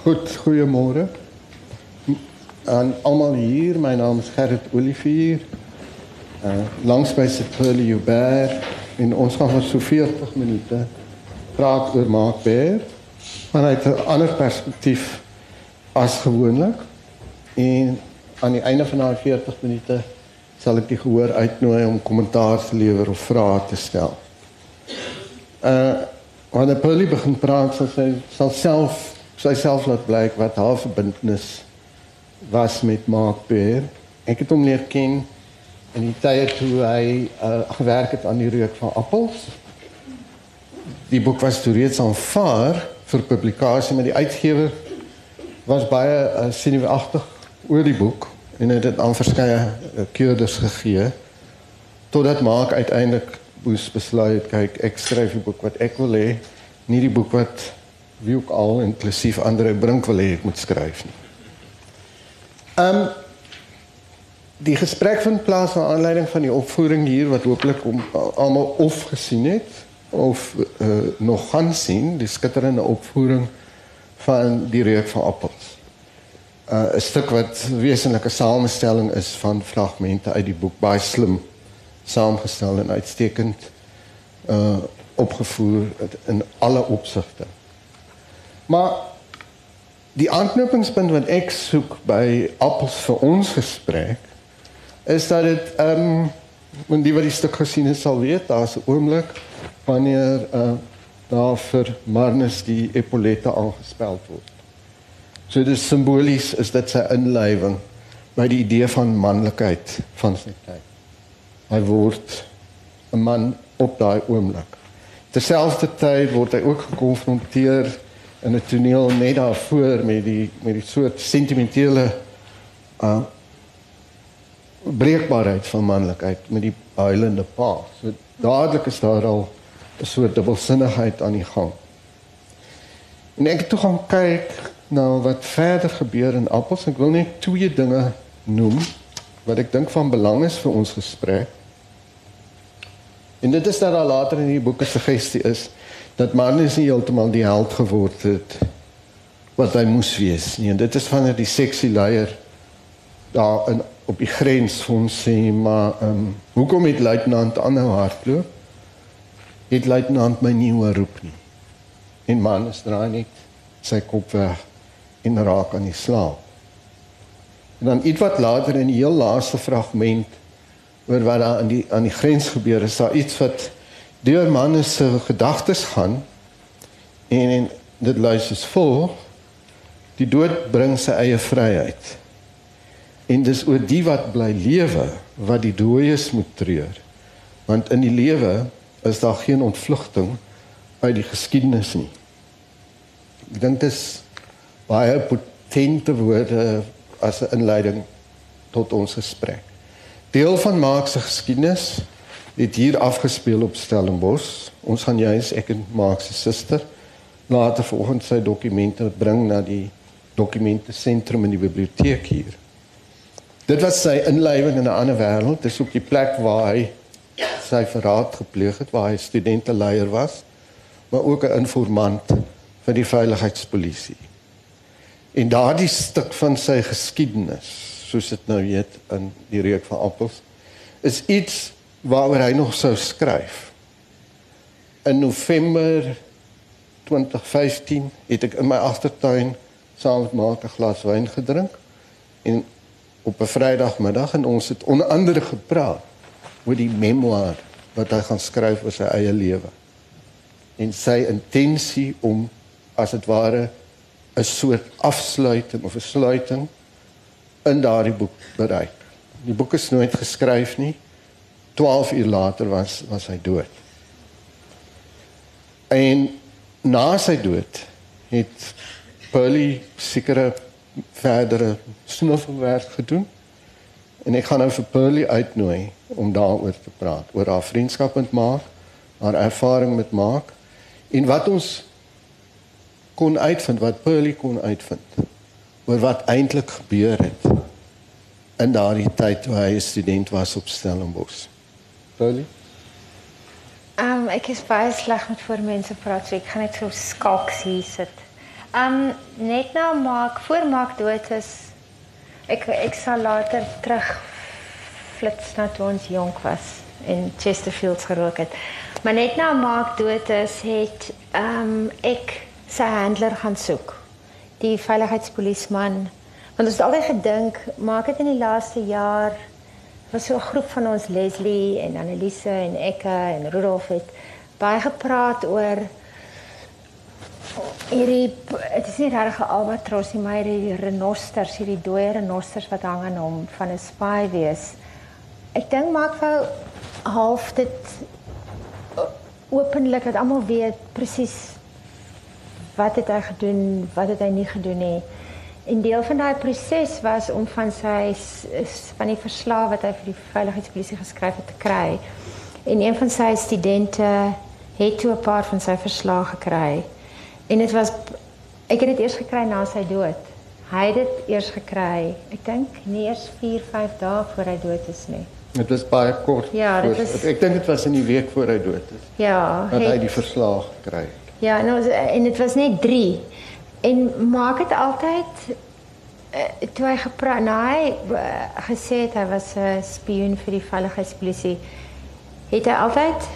Goed, goeiemôre. Aan almal hier, my naam is Gerrit Olivier. Uh langs by se Pearly Hubert en ons gaan vir so 40 minute praat oor Mark Bear vanuit 'n ander perspektief as gewoonlik. En aan die einde van daai 40 minute sal ek die gehoor uitnooi om kommentaar te lewer of vrae te stel. Uh wanneer Pearly begin praat, sal sy sal self sy self laat blyk wat haar verbintenis was met Mark Bear. Ek het hom leer ken in die tye toe hy uh, gewerk het aan die reuk van appels. Die boek was toe reeds aanvaar vir publikasie met die uitgewer was baie uh, sineagtig oor die boek en het dit aan verskeie uh, keurders gegee totdat Mark uiteindelik moes besluit kyk ek skryf 'n boek wat ek wil hê nie die boek wat wie ook al inklusief Andre Brink wil hê ek moet skryf nie. Ehm um, die gesprek vind plaas na aanleiding van die opvoering hier wat hopelik om almal of gesien het of uh, nog gaan sien, die skitterende opvoering van die reuk van appels. Uh, 'n stuk wat wesenlike samestelling is van fragmente uit die boek baie slim saamgestel en uitstekend uh opgevoer in alle opsigte. Maar die aanknopingspunt wat ek soek by appels vir ons gesprek is dat dit ehm um, want die wat die stuk gesien het sal weet daar's 'n oomblik wanneer uh daar vir Marnus die epaulette aangespeld word. So dis simbolies is dit sy inlywing by die idee van manlikheid van sy tyd. Hy word 'n man op daai oomblik. Terselfdertyd word hy ook gekonfronteer in 'n toneel net daarvoor met die met die soort sentimentele uh breekbaarheid van manlikheid met die huilende pa. So dadelik is daar al 'n soort dubbelsinnigheid aan die gang. En ek het toe gaan kyk na wat verder gebeur in Appels. Ek wil net twee dinge noem wat ek dink van belang is vir ons gesprek. En dit is dat daar later in die boek 'n suggestie is dat Marnus nie heeltemal die held geword het wat hy moes wees nie. En dit is wanneer die seksie leier daar in op die grens ons sê maar um, hoekom het luitenant aanhou hardloop? Het luitenant my nie hoor roep nie. En Marnus draai net sy kop weg en raak aan die slaap. En dan iets wat later in die heel laaste fragment oor wat daar aan die aan die grens gebeur is, daar iets wat deur manne se gedagtes gaan en, en dit luister is vol die dood bring sy eie vryheid en dis oor die wat bly lewe wat die dooies moet treur want in die lewe is daar geen ontvlugting uit die geskiedenis nie. Ek dink dit is baie potente woorde as 'n inleiding tot ons gesprek. Deel van Marx se geskiedenis het hier afgespeel op Stellenbosch. Ons gaan juis ek en Mark se suster later vanoggend sy dokumente bring na die dokumente sentrum in die biblioteek hier. Dit was sy inlywing in 'n ander wêreld. Dit is ook die plek waar hy sy verraad gepleeg het, waar hy studenteleier was, maar ook 'n informant vir die veiligheidspolisie. En daardie stuk van sy geskiedenis, soos dit nou weet in die reuk van appels, is iets waaroor hy nog sou skryf. In November 2015 het ek in my agtertuin saam met Mark 'n glas wyn gedrink en op 'n Vrydagmiddag en ons het onder andere gepraat oor die memoir wat hy gaan skryf oor sy eie lewe. En sy intensie om as dit ware 'n soort afsluiting of 'n sluiting in daardie boek bereik. Die boek is nooit geskryf nie. 12 uur later was was hy dood. En na sy dood het Pearly sekere verdere snuffelwerk gedoen. En ek gaan nou vir Pearly uitnooi om daaroor te praat, oor haar vriendskap met Mark, haar ervaring met Mark en wat ons kon uitvind, wat Pearly kon uitvind oor wat eintlik gebeur het in daardie tyd toe hy 'n student was op Stellenbosch. Paulie? Um, ek is baie sleg met voor mense praat, so ek gaan net so skalks hier sit. Um net nou maak voor maak dood is ek ek sal later terug flits na toe ons jonk was in Chesterfields gerook het. Maar net na maak dood is het um ek sy handler gaan soek. Die veiligheidspolisieman want ons het altyd gedink maak dit in die laaste jaar was so 'n groep van ons Leslie en Annelise en Ekke en Rudolf het baie gepraat oor hierdie dit is nie regtig 'n albatros nie maar hierdie renosters hierdie dooie renosters wat hang aan hom van 'n spy wees. Ek dink maak vir half dit openlik dat almal weet presies wat het hy gedoen, wat het hy nie gedoen nie. En deel van daai proses was om van sy van die verslag wat hy vir die veiligheidspolisie geskryf het te kry. En een van sy studente het toe 'n paar van sy verslae gekry. En dit was ek het dit eers gekry na sy dood. Hy het dit eers gekry. Ek dink nie eers 4, 5 dae voor hy dood is nie. Dit was baie kort. Ja, dit was Ek dink dit was in die week voor hy dood is. Ja, Dat hy het- die verslag kry. Ja, nou en dit was net 3. En maak dit altyd uh, toe hy gepraat, nou hy uh, gesê het hy was 'n spioen vir die veiligheidspolisie. Het hy altyd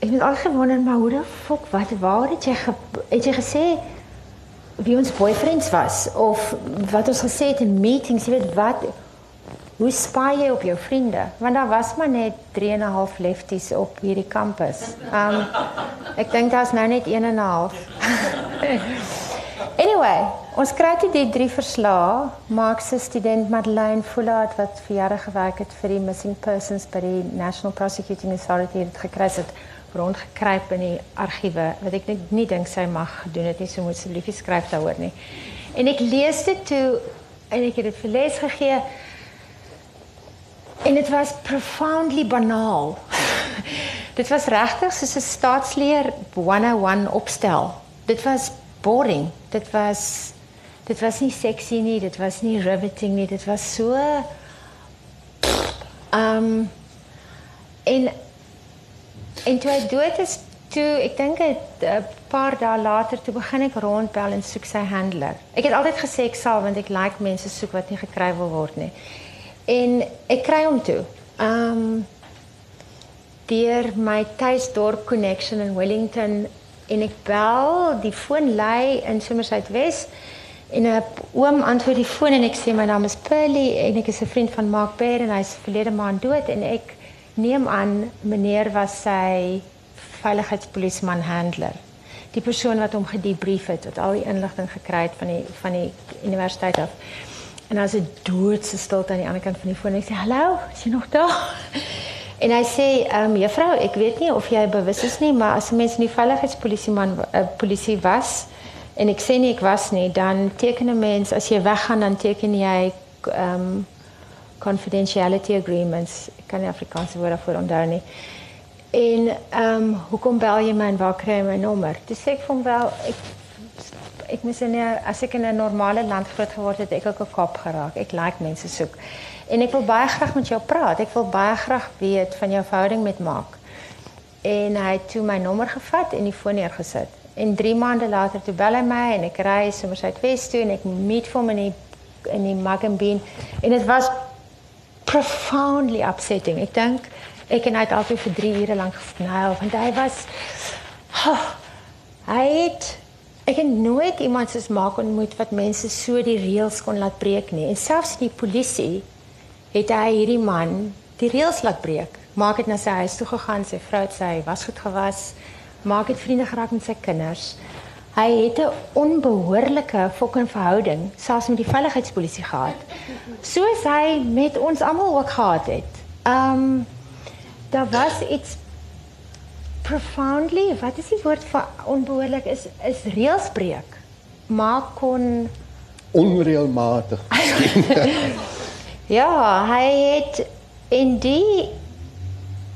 ek het altyd gewonder maar hoe die fok wat waar het jy ge, het jy gesê wie ons boyfriends was of wat ons gesê het in meetings, jy weet wat hoe spy jy op jou vriende? Want daar was maar net 3 en 'n half lefties op hierdie kampus. Um ek dink daar's nou net 1 en 'n half. anyway, ons kry dit die drie verslae. Maak se student Madeleine Fullard wat vir jare gewerk het vir die missing persons by die National Prosecuting Authority het gekry het rondgekruip in die argiewe wat ek net nie dink sy mag gedoen het nie. So moet asseblief skryf daaroor nie. En ek lees dit toe en ek het dit vir les gegee. En dit was profoundly banaal. dit was regtig soos 'n staatsleer 101 opstel. Dit was boring. Dit was dit was nie sexy nie, dit was nie riveting nie, dit was so um en en toe hy dood is, toe ek dink 'n paar dae later toe begin ek rondbel en soek sy handler. Ek het altyd gesê ek sal want ek like mense soek wat nie gekry wil word nie. En ek kry hom toe. Um deur my tuisdorp connection in Wellington en ek bel die foon lei in Somerset Wes en 'n oom antwoord die foon en ek sê my naam is Pearly en ek is 'n vriend van Mark Bear en hy's verlede maand dood en ek neem aan meneer was sy veiligheidspolisieman handler. Die persoon wat hom gedebrief het, wat al die inligting gekry het van die van die universiteit af. En as 'n doodse stilte aan die ander kant van die foon. Ek sê: "Hallo, is jy nog daar?" En sê: "Ehm um, juffrou, ek weet nie of jy bewus is nie, maar as 'n mens in die veiligheidspolisieman 'n uh, polisie was en ek sê nie ek was nie, dan teken 'n mens as jy weggaan dan teken jy ehm confidentiality agreements. Ek kan nie Afrikaanse woord daarvoor onthou nie. En ehm um, hoekom bel jy my en waar kry jy my nommer? Sê ek wel ek mis in 'n as ek in 'n normale land groot geword het, ek ook 'n kop geraak. Ek like mense soek. En ek wil baie graag met jou praat. Ek wil baie graag weet van jou verhouding met Mark. En hy het toe my nommer gevat en die foon neergesit. En 3 maande later toe bel hy my en ek ry sommer suidwes toe en ek meet vir hom in die in die Bean en dit was profoundly upsetting. Ek dink ek en hy het altyd vir 3 ure lank gesnyl want hy was oh, hy het ek het nooit iemand soos Mark ontmoet wat mense so die reëls kon laat breek nie. En selfs die polisie het hy hierdie man die reëls laat breek. Maak het na sy huis toe gegaan, sy vrou het sy wasgoed gewas. Maak het vriende geraak met sy kinders. Hy het 'n onbehoorlike fucking verhouding selfs met die veiligheidspolisie gehad. Soos hy met ons almal ook gehad het. Um daar was iets profoundly, wat is die woord vir onbehoorlik is is reëlsbreek. Maak kon Onreëlmatig. Ja, hy het en die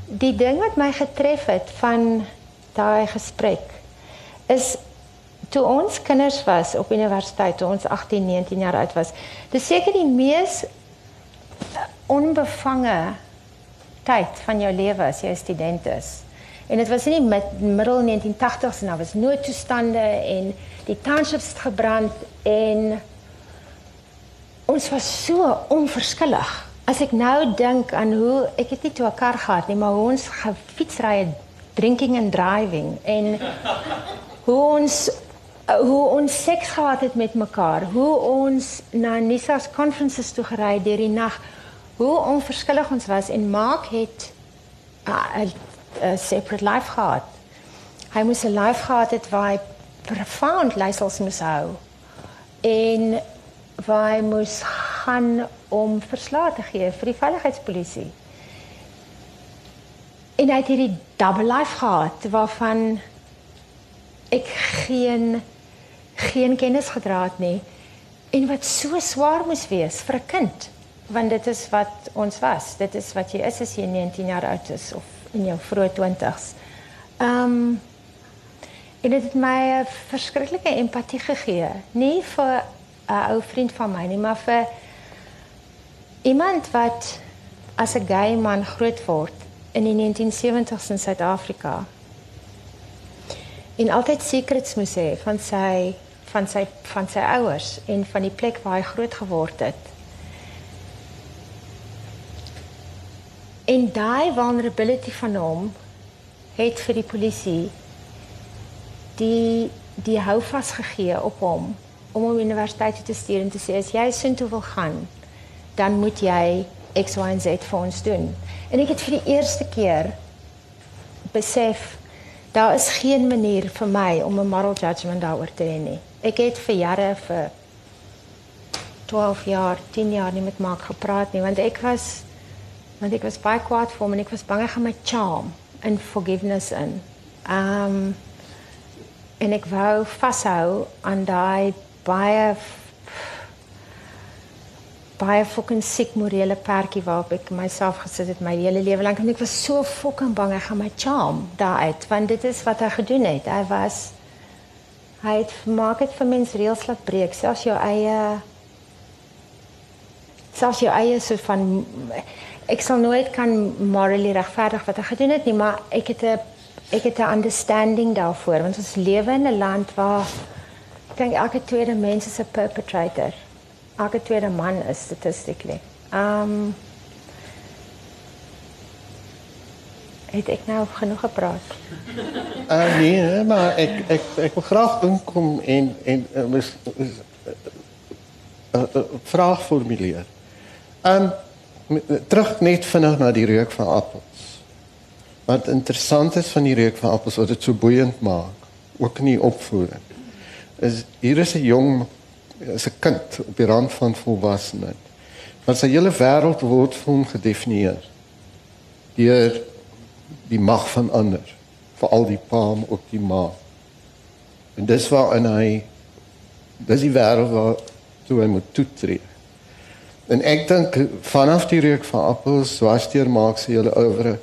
die ding wat my getref het van daai gesprek is toe ons kinders was op universiteit, toe ons 18, 19 jaar oud was. Dis seker die mees onbevange tyd van jou lewe as jy 'n student is. En dit was in die mid, middel 1980s en daar was noodtoestande en die townships het gebrand en ons was so onverskillig. As ek nou dink aan hoe ek het nie toe 'n kar gehad nie, maar hoe ons gefietsry het drinking and driving en hoe ons hoe ons seks gehad het met mekaar, hoe ons na Nissa's conferences toe gery deur die nag, hoe onverskillig ons was en Mark het 'n 'n separate life gehad. Hy moes 'n life gehad het waar hy profound leiersels moes hou en waar hy moes gaan om verslae te gee vir die veiligheidspolisie. En hy het hierdie double life gehad waarvan ek geen geen kennis gedra het nie en wat so swaar moes wees vir 'n kind want dit is wat ons was dit is wat jy is as jy 19 jaar oud is of in jou vroeë 20's. Ehm um, en dit het my 'n verskriklike empatie gegee, nie vir 'n ou vriend van my nie, maar vir iemand wat as 'n gay man groot word in die 1970s in Suid-Afrika. En altyd secrets moes hê van sy van sy van sy ouers en van die plek waar hy groot geword het. En daai vulnerability van hom het vir die polisie die die houvas gegee op hom om hom universiteit te stuur en te sê as jy sin toe wil gaan, dan moet jy X Y en Z vir ons doen. En ek het vir die eerste keer besef daar is geen manier vir my om 'n moral judgment daaroor te hê nie. Ek het vir jare vir 12 jaar, 10 jaar nie met Mark gepraat nie want ek was want ek was baie kwaad vir hom en ek was bang hy gaan my charm in forgiveness in. Um en ek wou vashou aan daai baie baie fucking siek morele perkie waarop ek myself gesit het my hele lewe lank en ek was so fucking bang hy gaan my charm daaruit want dit is wat hy gedoen het. Hy was hy het maak dit vir mense reëls laat breek, selfs jou eie selfs jou eie so van ek sal nooit kan morally regverdig wat hy gedoen het nie, maar ek het 'n ek het 'n understanding daarvoor want ons lewe in 'n land waar ek dink elke tweede mens is 'n perpetrator. Elke tweede man is statistically. Um het ek nou genoeg gepraat? Uh, nee, maar ek ek ek wil graag inkom en en uh, is, is, uh, uh, vraag formuleer. Um terug net vinnig na die reuk van appels. Wat interessant is van die reuk van appels wat dit so boeiend maak, ook in die opvoeding. Is hier is 'n jong is 'n kind op die rand van volwassenheid. Maar sy hele wêreld word vir hom gedefinieer deur die mag van ander, veral die pa en ook die ma. En dis waar in hy dis die wêreld waar toe hy moet toetree. En ek dink vanaf die reuk van appels, was deur maak sy hele oeuvre,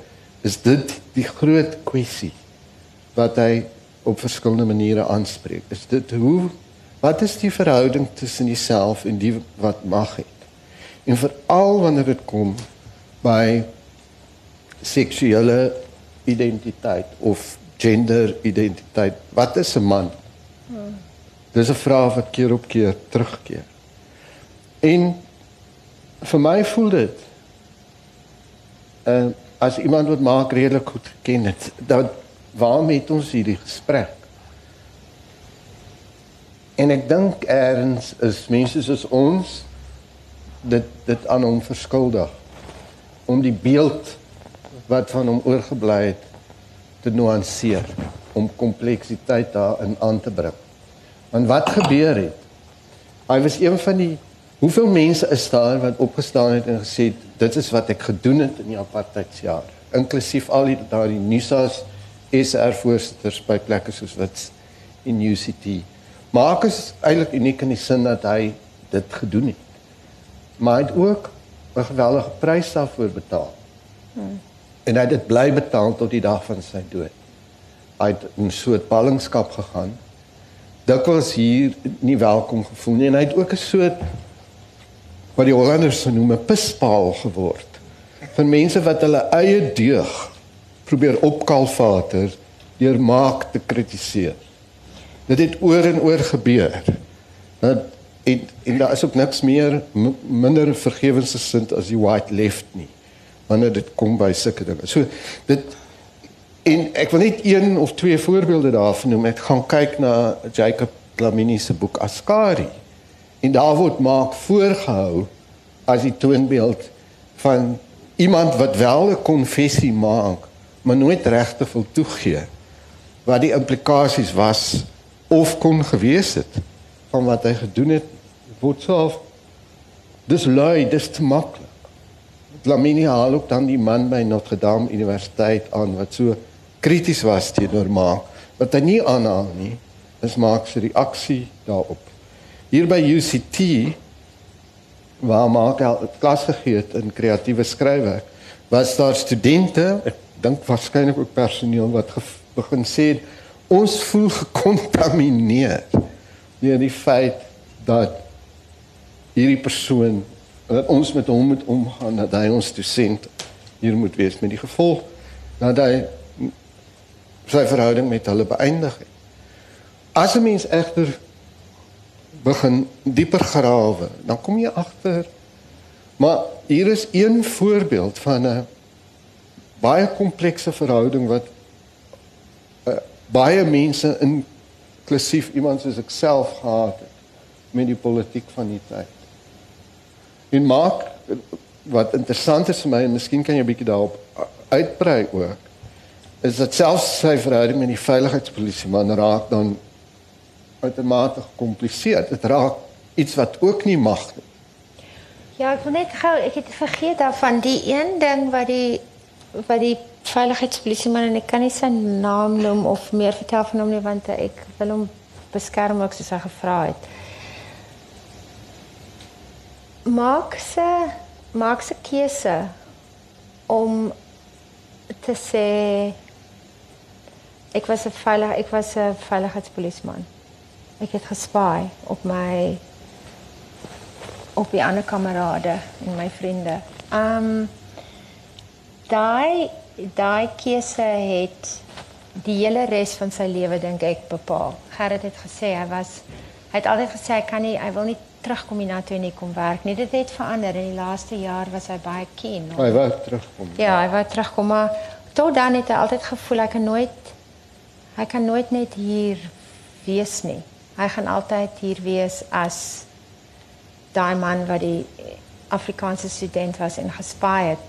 is dit die groot kwessie wat hy op verskillende maniere aanspreek. Is dit hoe wat is die verhouding tussen jouself en die wat mag het? En veral wanneer dit kom by seksuele identiteit of gender identiteit. Wat is 'n man? Dis 'n vraag wat keer op keer terugkeer. En vir my voel dit uh as iemand wat maak redelik goed ken het dat waarom het ons hierdie gesprek? En ek dink eers is mense soos ons dit dit aan hom verskuldig. Om die beeld wat van hom oorgebly het te nuanceer om kompleksiteit daarin aan te bring. Want wat gebeur het? Hy was een van die Hoeveel mense is daar wat opgestaan het en gesê dit is wat ek gedoen het in die apartheidsjaar, inklusief al die daardie NUSA's SR voorsitters by plekke soos wat in UCT. Mark is eintlik uniek in die sin dat hy dit gedoen het. Maar hy het ook 'n geweldige prys daarvoor betaal. Hmm. En hy het dit bly betaal tot die dag van sy dood. Hy het 'n soort ballingskap gegaan. Dikwels hier nie welkom gevoel nie en hy het ook 'n soort wat die Hollanders noem 'n pispaal geword van mense wat hulle eie deug probeer opkalfater deur maak te kritiseer. Dit het oor en oor gebeur. Dat en, en daar is ook niks meer minder vergewensgesind as die white left nie wanneer dit kom by sulke dinge. So dit en ek wil net een of twee voorbeelde daarvan noem. Ek gaan kyk na Jacob Dlamini se boek Askari. En daar word maak voorgehou as die toonbeeld van iemand wat wel 'n konfessie maak, maar nooit regtig wil toegee wat die implikasies was of kon gewees het van wat hy gedoen het. Word self dis lui dis te maklik. Lamini haal ook dan die man by Notre Dame Universiteit aan wat so krities was teenoor maak wat hy nie aanhaal nie. Is maak se reaksie daarop. Hier by UCT waar maak hy klas gegee het in kreatiewe skryfwerk was daar studente ek dink waarskynlik ook personeel wat begin sê ons voel gekontamineer deur die feit dat hierdie persoon dat ons met hom moet omgaan dat hy ons dosent hier moet wees met die gevolg dat hy sy verhouding met hulle beëindig het. As 'n mens egter begin dieper grawe, dan kom jy agter maar hier is een voorbeeld van 'n baie komplekse verhouding wat uh, baie mense inklusief iemand soos ek self gehad het met die politiek van die tyd. En maak wat interessant is vir my en miskien kan jy 'n bietjie daarop uitbrei ook is dat selfs sy verhouding met die veiligheidspolisie man raak dan uitermate gekompliseerd. Dit raak iets wat ook nie mag nie. Ja, ek wil net gou ek het vergeet daarvan die een ding wat die wat die veiligheidspolisie man en ek kan nie sy naam noem of meer vertel van hom nie want ek wil hom beskerm ook soos hy gevra het. Maak se maak se keuse om te sê ek was 'n veilig ek was 'n veiligheidspolisieman. Ek het gespy op my op die ander kamerade en my vriende. Um daai daai keuse het die hele res van sy lewe dink ek bepaal. Gerrit het gesê hy was hy het altyd gesê hy kan nie hy wil nie terugkom hiernatoe en nie kom werk nie. Dit het verander in die laaste jaar was hy baie keen. Hy wou terugkom. Ja, hy wou terugkom maar tot dan het hy altyd gevoel hy kan nooit hy kan nooit net hier wees nie. Hy gaan altyd hier wees as daai man wat die Afrikaanse student was en gespy het.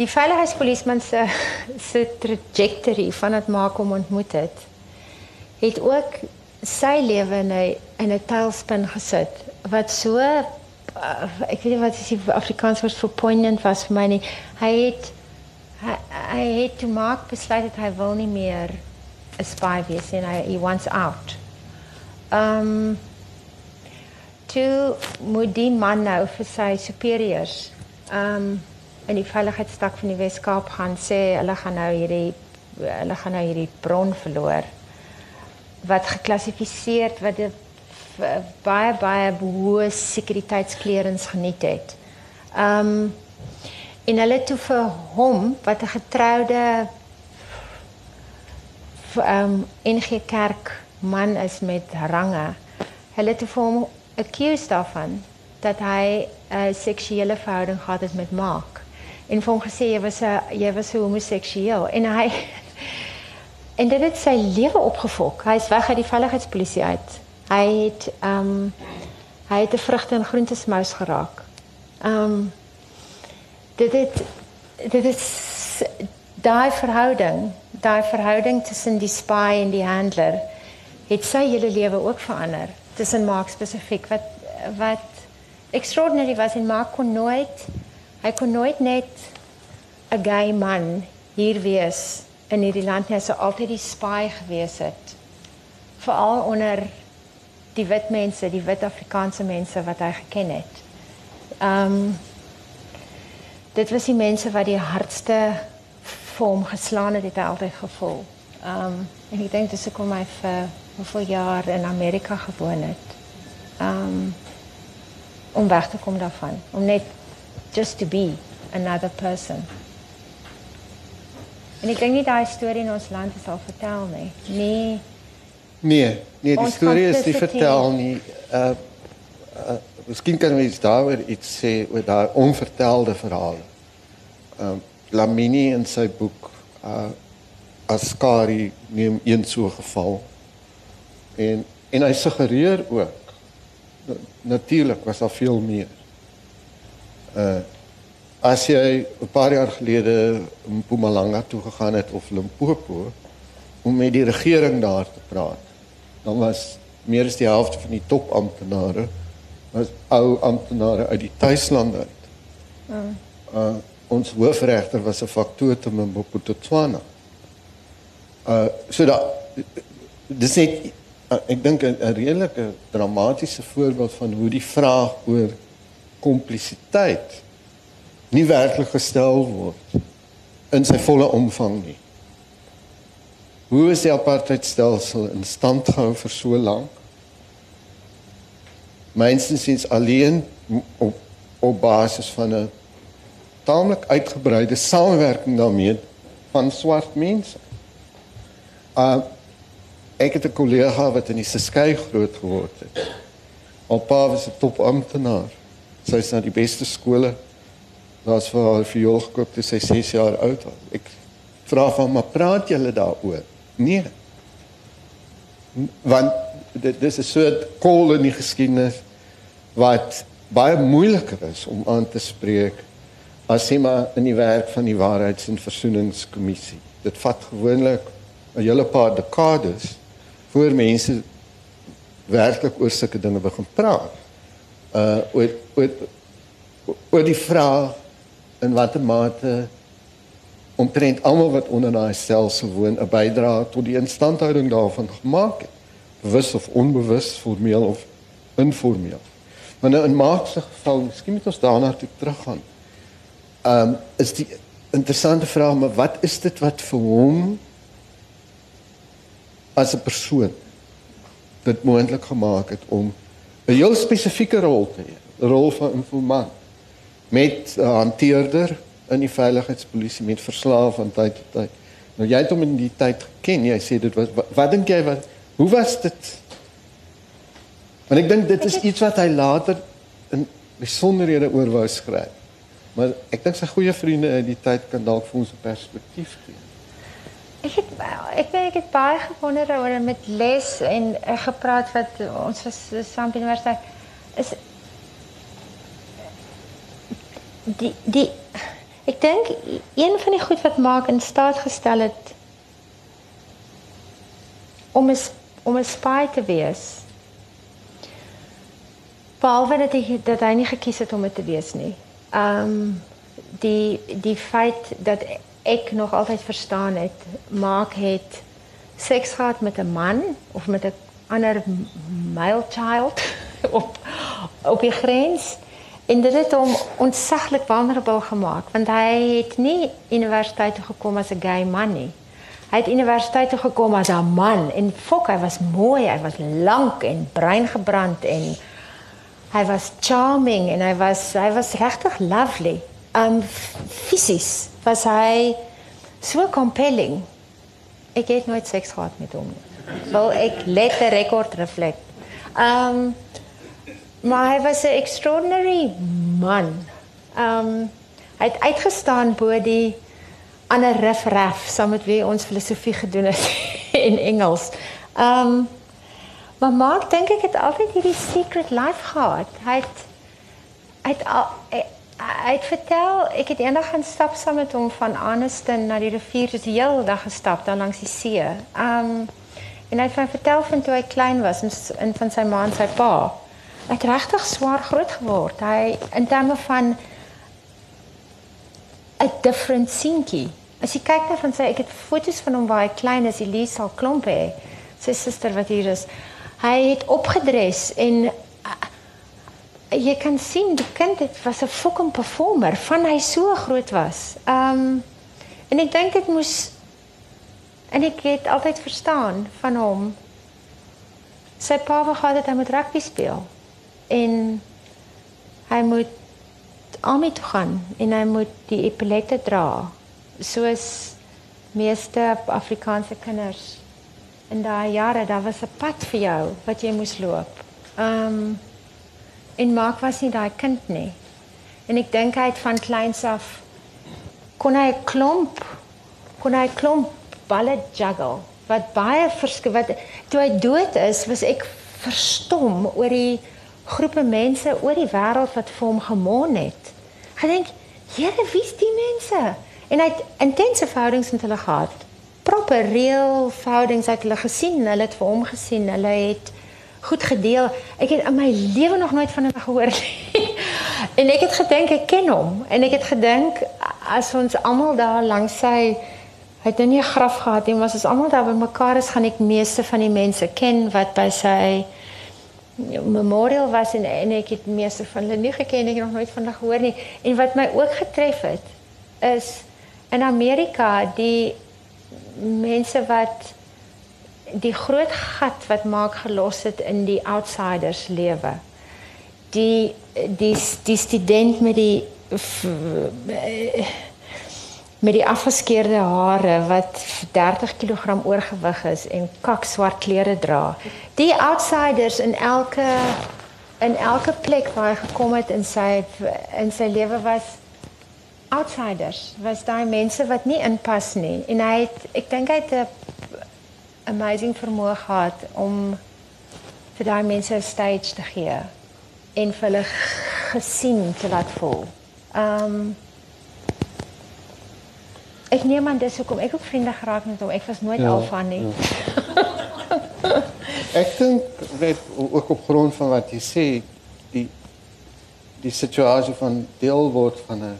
Die veiligheidspolisieman se se trajectory van dit maak om ontmoet het het ook sy lewe in 'n in 'n tailspin gesit wat so uh, ek weet nie wat is die Afrikaans woord vir poignant was vir my nie. Hy het hy, hy het te maak besluit dat hy wil nie meer 'n spy wees en hy he wants out. Um toe moet die man nou vir sy superieurs um in die veiligheidstak van die Weskaap gaan sê hulle gaan nou hierdie hulle gaan nou hierdie bron verloor wat geklassifiseer wat 'n baie baie hoë sekuriteitsklerens geniet het. Um en hulle toe vir hom wat 'n getroude um NG Kerk man is met range. Hulle het vir hom accused daarvan dat hy 'n seksuele verhouding gehad het met Mark. En hom gesê jy was 'n jy was homoseksueel en hy en dit het sy lewe opgevok. Hy is weg uit die veiligheidspolisie uit. Hy het um hy het 'n vrugte en groentesmous geraak. Um dit het dit is daai verhouding, daai verhouding tussen die spy en die handler het sy hele lewe ook verander. Tussen Mark spesifiek wat wat extraordinary was en Mark kon nooit hy kon nooit net 'n gay man hier wees in hierdie land nie. Hy sou altyd die spy gewees het. Veral onder die wit mense, die wit Afrikaanse mense wat hy geken het. Um dit was die mense wat die hardste vir hom geslaan het, het hy altyd gevoel. Um en ek dink dis hoekom hy vir hoeveel jaar in Amerika gewoon het. Um om weg te kom daarvan, om net just to be another person. En ek dink nie daai storie in ons land is al vertel nie. Nee. Nee, nee, die Ons storie is nie vertel nie. Uh uh miskien kan mens daaroor iets sê oor daai onvertelde verhale. Um Lamini in sy boek uh Askari neem een so geval. En en hy suggereer ook na- natuurlik was daar veel meer. Uh as jy 'n paar jaar gelede in Mpumalanga toe gegaan het of Limpopo om met die regering daar te praat, dan was meer as die helfte van die topamptenare was ou amptenare uit die tuisland uit. Uh ons hoofregter was 'n faktotum in Botswana. Uh so dat dis net uh, ek dink 'n redelike dramatiese voorbeeld van hoe die vraag oor komplisiteit nie werklik gestel word in sy volle omvang nie. Hoe is die apartheidstelsel in stand gehou vir so lank? Mynstens is alleen op op basis van 'n taamlik uitgebreide samewerking daarmee van swart mense. Uh ek het 'n kollega wat in die Seskei groot geword het. Haar pa was 'n topamptenaar. Sy is na die beste skole. Daar's vir haar viool gekoop toe sy 6 jaar oud. Ek vra van maar praat julle daaroor? Nee. Want dit dis 'n soort kol in die geskiedenis wat baie moeiliker is om aan te spreek as sê maar in die werk van die waarheids- en versoeningskommissie. Dit vat gewoonlik 'n hele paar dekades voor mense werklik oor sulke dinge begin praat. Uh oor oor oor die vraag in watter mate omtrent almal wat onder daai stelsel woon 'n bydrae tot die instandhouding daarvan gemaak het. Bewus of onbewus, formeel of informeel. Maar nou in Mark se geval, miskien moet ons daarna toe teruggaan. Ehm um, is die interessante vraag, maar wat is dit wat vir hom as 'n persoon dit moontlik gemaak het om 'n heel spesifieke rol te hê, rol van informant met 'n hanteerder in die veiligheidspolisie met verslaaf van tyd tot tyd. Nou jy het hom in die tyd geken. Jy sê dit was wat, wat dink jy wat hoe was dit? Want ek dink dit is iets wat hy later in besonderhede oor wou skryf. Maar ek dink sy goeie vriende uit die tyd kan dalk vir ons 'n perspektief gee. Ek het ek weet ek het baie gewonder oor met les en uh, gepraat wat ons was uh, saam by die universiteit is die die ek dink een van die goed wat maak in staat gestel het om 'n om 'n spy te wees behalwe dat hy dat hy nie gekies het om dit te wees nie. Ehm um, die die feit dat ek nog altyd verstaan het maak het seks gehad met 'n man of met 'n ander male child op op die grens en dit het hom ontsaglik vulnerable gemaak want hy het nie universiteit toe gekom as 'n gay man nie. Hy het universiteit toe gekom as 'n man en fok hy was mooi, hy was lank en bruin gebrand en hy was charming en hy was hy was regtig lovely. Um fisies was hy so compelling. Ek het nooit seks gehad met hom nie. Wel ek let 'n rekord reflect. Um maar hy was 'n extraordinary man. Um hy het uitgestaan bo die ander riffraff saam met wie ons filosofie gedoen het in Engels. Um maar Mark dink ek het altyd hierdie secret life gehad. Hy het hy het al hy, het vertel ek het eendag gaan stap saam met van Aniston na die rivier, so die hele dag gestap daar langs die see. Um en hy het van vertel van toe hy klein was en, en van sy ma en sy pa. Hy het regtig swaar groot geword. Hy in terme van 'n different seentjie. As jy kyk na van sy ek het foto's van hom waar hy klein is, Elise sal klomp hê. Sy suster wat hier is. Hy het opgedres en jy kan sien die kind het was 'n fucking performer van hy so groot was. Um en ek dink dit moes en ek het altyd verstaan van hom. Sy pa wou gehad het hy moet rugby speel en hy moet army toe gaan en hy moet die epaulette dra soos meeste Afrikaanse kinders in daai jare, daar was 'n pad vir jou wat jy moes loop. Ehm um, en Mark was nie daai kind nie. En ek dink hy het van kleins af kon hy 'n klomp kon hy klomp balle juggle wat baie verskil wat toe hy dood is, was ek verstom oor die groepe mense oor die wêreld wat vir hom gemoon het. Gedink, Here, wie's die mense? En hy het intense verhoudings met hulle gehad. Proper reël verhoudings het hulle gesien, hulle het vir hom gesien, hulle het goed gedeel. Ek het in my lewe nog nooit van hom gehoor nie. en ek het gedink ek ken hom en ek het gedink as ons almal daar langs sy hy het nie 'n graf gehad nie, maar as ons almal daar bymekaar is, gaan ek meeste van die mense ken wat by sy memorial was en, en ek het meeste van hulle nie geken ek het nog nooit van hulle gehoor nie. En wat my ook getref het is in Amerika die mense wat die groot gat wat maak gelos het in die outsiders lewe. Die die die student met die met die afgeskeurde hare wat 30 kg oorgewig is en kak swart klere dra. Die outsiders in elke in elke plek waar hy gekom het in sy in sy lewe was outsiders was daai mense wat nie inpas nie en hy het ek dink hy het 'n amazing vermoë gehad om vir daai mense 'n stage te gee en vir hulle gesien te laat voel. Um, ek neem aan dis hoekom ek ook vriende geraak met hom. Ek was nooit ja, al van nie. Ja. ek dink net ook op grond van wat jy sê die die situasie van deel word van 'n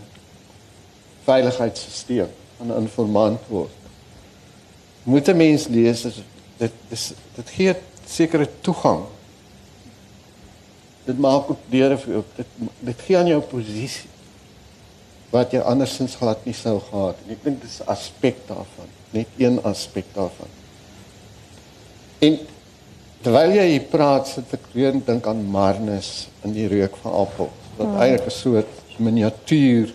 veiligheidsstelsel aan 'n informant word. Moet 'n mens lees as dit dis dit gee sekere toegang. Dit maak ook deure vir jou. Dit dit gee aan jou posisie wat jy andersins glad nie sou gehad nie. Ek dink dis 'n aspek daarvan, net een aspek daarvan. En terwyl jy hier praat, sit ek weer en dink aan Marnus in die reuk van appel. Wat hmm. eintlik 'n soort miniatuur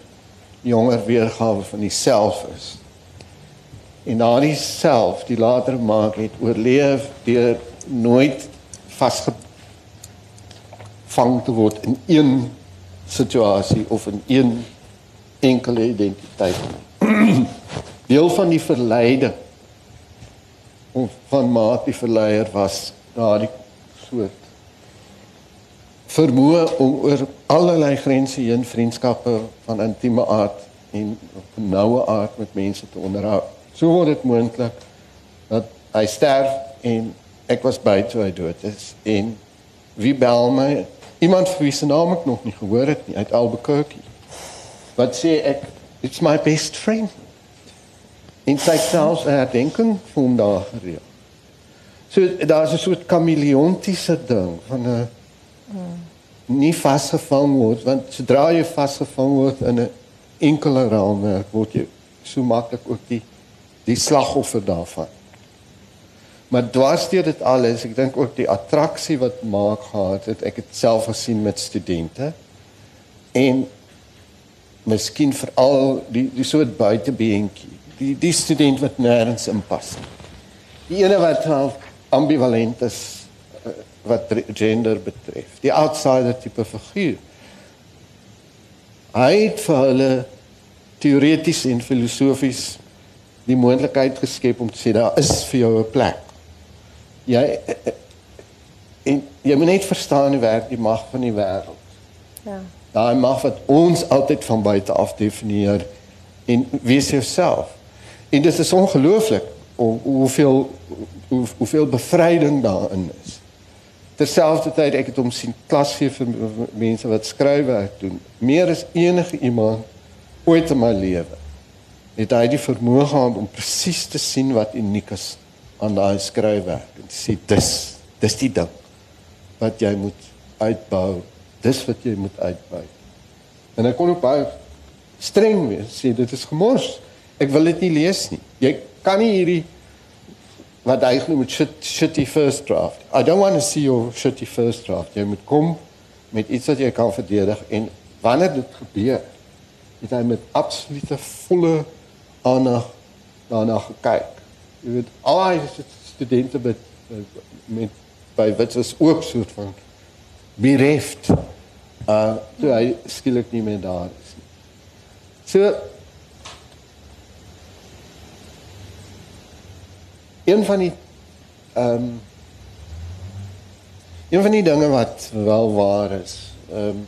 jonger weergawe van dieself is. En daardie self, die later maak het oorleef deur nooit vasgevang te word in een situasie of in een enkele identiteit. Deel van die verleiding of van maat die verleier was daardie soort vermoë om oor allerlei grense heen vriendskappe van intieme aard en noue aard met mense te onderhou. So word dit moontlik dat hy sterf en ek was by toe hy dood is en wie bel my? Iemand vir wie se naam ek nog nie gehoor het nie uit Albuquerque. Wat sê ek? It's my best friend. In sy selfs herdenking van daar gereël. So daar's 'n soort kameleontiese ding van 'n nie vasgevang word want sodra jy vasgevang word in 'n enkele raamwerk word jy so maklik ook die die slagoffer daarvan. Maar dwarsteer dit alles, ek dink ook die attraksie wat maak gehad het, ek het self gesien met studente en miskien veral die die soort buitebeentjie, die die student wat nêrens inpas. Die ene wat ambivalent is wat gender betref. Die outsider tipe figuur. Hy het vir hulle teoreties en filosofies die moontlikheid geskep om te sê daar is vir jou 'n plek. Jy en jy moet net verstaan hoe werk die mag van die wêreld. Ja. Daai mag wat ons altyd van buite af definieer en wees jouself. En dit is ongelooflik hoeveel hoe, hoeveel bevryding daarin is terselfdertyd ek het hom sien klas gee vir mense wat skryfwerk doen meer as enige iemand ooit in my lewe het hy die vermoë gehad om presies te sien wat uniek is aan daai skryfwerk en sê dis dis die ding wat jy moet uitbou. Dis wat jy moet uitbou. En ek kon ook baie streng wees sê dit is gemors. Ek wil dit nie lees nie. Jy kan nie hierdie wat hy genoem het shit, shitty first draft. I don't want to see your shitty first draft. Jy moet kom met iets wat jy kan verdedig. En wanneer dit gebeur, het hy met absolute volle aandag daarna gekyk. Jy weet al daai studente met met by Wits is ook soort van bereft. Uh toe hy skielik nie meer daar is nie. So een van die ehm um, een van die dinge wat wel waar is, ehm um,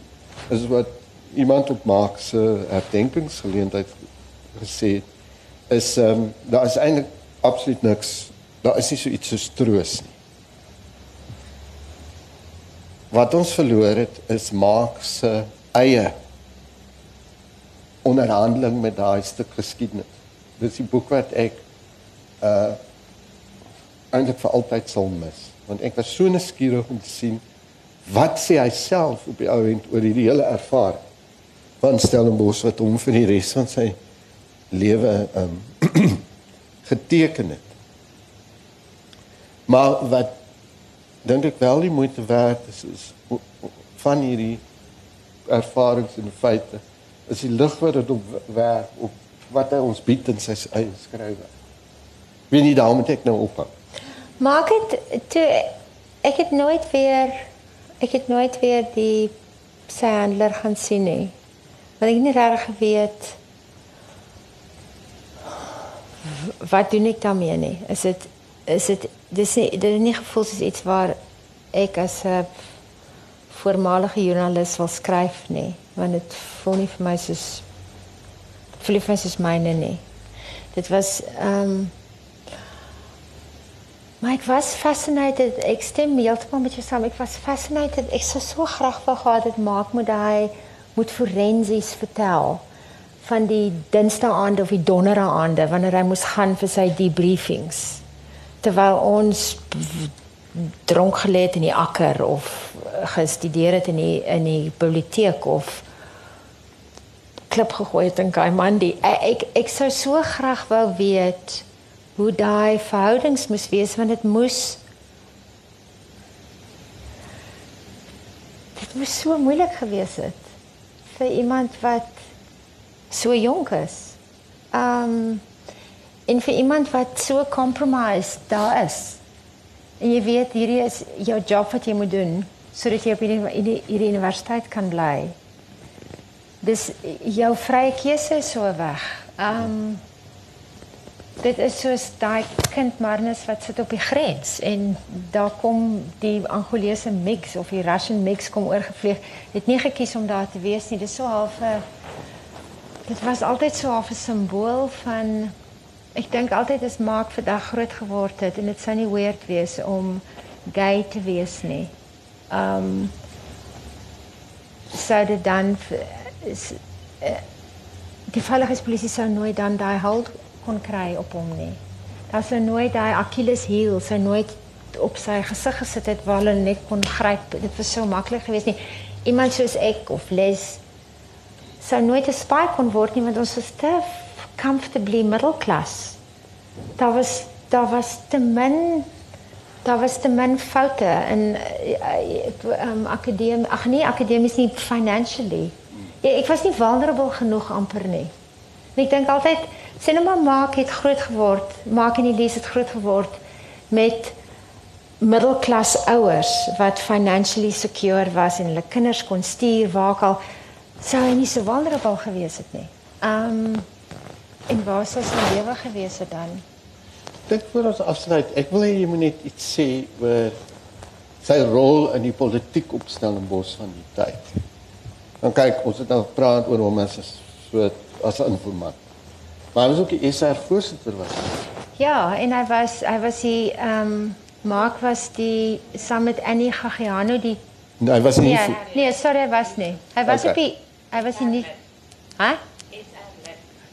is wat iemand op Marx se herdenkingsgeleentheid gesê het is ehm um, daar is eintlik absoluut niks. Daar is nie so iets soos troos nie. Wat ons verloor het is Marx se eie onderhandeling met daai stuk geskiedenis. Dis die boek wat ek uh eintlik vir altyd sal mis, want ek was so nuuskierig om te sien wat sê hy self op die ou end oor hierdie hele ervaring van Stellenbosch wat hom vir die res van sy lewe um geteken het. Maar wat dink ek wel die moeite werd is is van hierdie ervarings en feite is die lig wat dit op werk op wat hy ons bied in sy eie skrywe. Wie nie daarom het ek nou ophou. Maak dit toe ek het nooit weer ek het nooit weer die sy handler gaan sien nie. Want ek het nie reg geweet wat doen ek daarmee nie. Is dit is dit dis nie dit het nie gevoel soos iets waar ek as 'n voormalige joernalis wil skryf nie, want dit voel nie vir my soos voel nie vir my soos myne nie. Dit was ehm um, Maar ek was fascinated. Ek stem heeltemal met jou saam. Ek was fascinated. Ek sou so graag wou gehad het maak moet hy moet forensies vertel van die dinsdae aande of die donderdae aande wanneer hy moes gaan vir sy debriefings. Terwyl ons dronk gelê het in die akker of gestudeer het in die in die biblioteek of klip gegooi het in Kaimandi. Ek ek, ek sou so graag wou weet hoe daai verhoudings moes wees want dit moes dit moes so moeilik gewees het vir iemand wat so jonk is. Um en vir iemand wat so compromised daar is. En jy weet hierdie is jou job wat jy moet doen sodat jy op hierdie hierdie universiteit kan bly. Dis jou vrye keuse so weg. Um dit is soos daai kind Marnus wat sit op die grens en daar kom die Angolese mix of die Russian mix kom oorgevlieg. Het nie gekies om daar te wees nie. Dit is so half 'n dit was altyd so half 'n simbool van ek dink altyd as maak vandag groot geword het en dit sou nie weird wees om gay te wees nie. Um sou dit dan is, uh, die veiligheidspolisie sou nooit dan daai hold kon kry op hom nie. Daar sou nooit daai Achilles heel sou nooit op sy gesig gesit het waar hulle net kon gryp. Dit was so maklik geweest nie. Iemand soos ek of Les sou nooit 'n spy kon word nie want ons is te comfortably middle class. Daar was daar was te min daar was te min foute in um, akademie ag nee akademies nie financially. Ja, ek was nie vulnerable genoeg amper nie. En ek dink altyd Cinema maak het groot geword, maak en Elise het groot geword met middelklas ouers wat financially secure was en hulle kinders kon stuur waar al sou hy nie so vulnerable gewees het nie. Um en waar sou sy lewe gewees het dan? Dit voor ons afsluit. Ek wil hê jy moet net iets sê oor sy rol in die politiek opstelling bos van die tyd. Dan kyk, ons het nou gepraat oor hom as so as 'n informant. Maar was ook de SR voorzitter was. Ja, en hij was, hij was die, um, Mark was die, samen met Annie Gagiano, die... Nee, hij was niet... Nee, nee, sorry, hij was niet. Hij was okay. op die, hij was niet... Huh?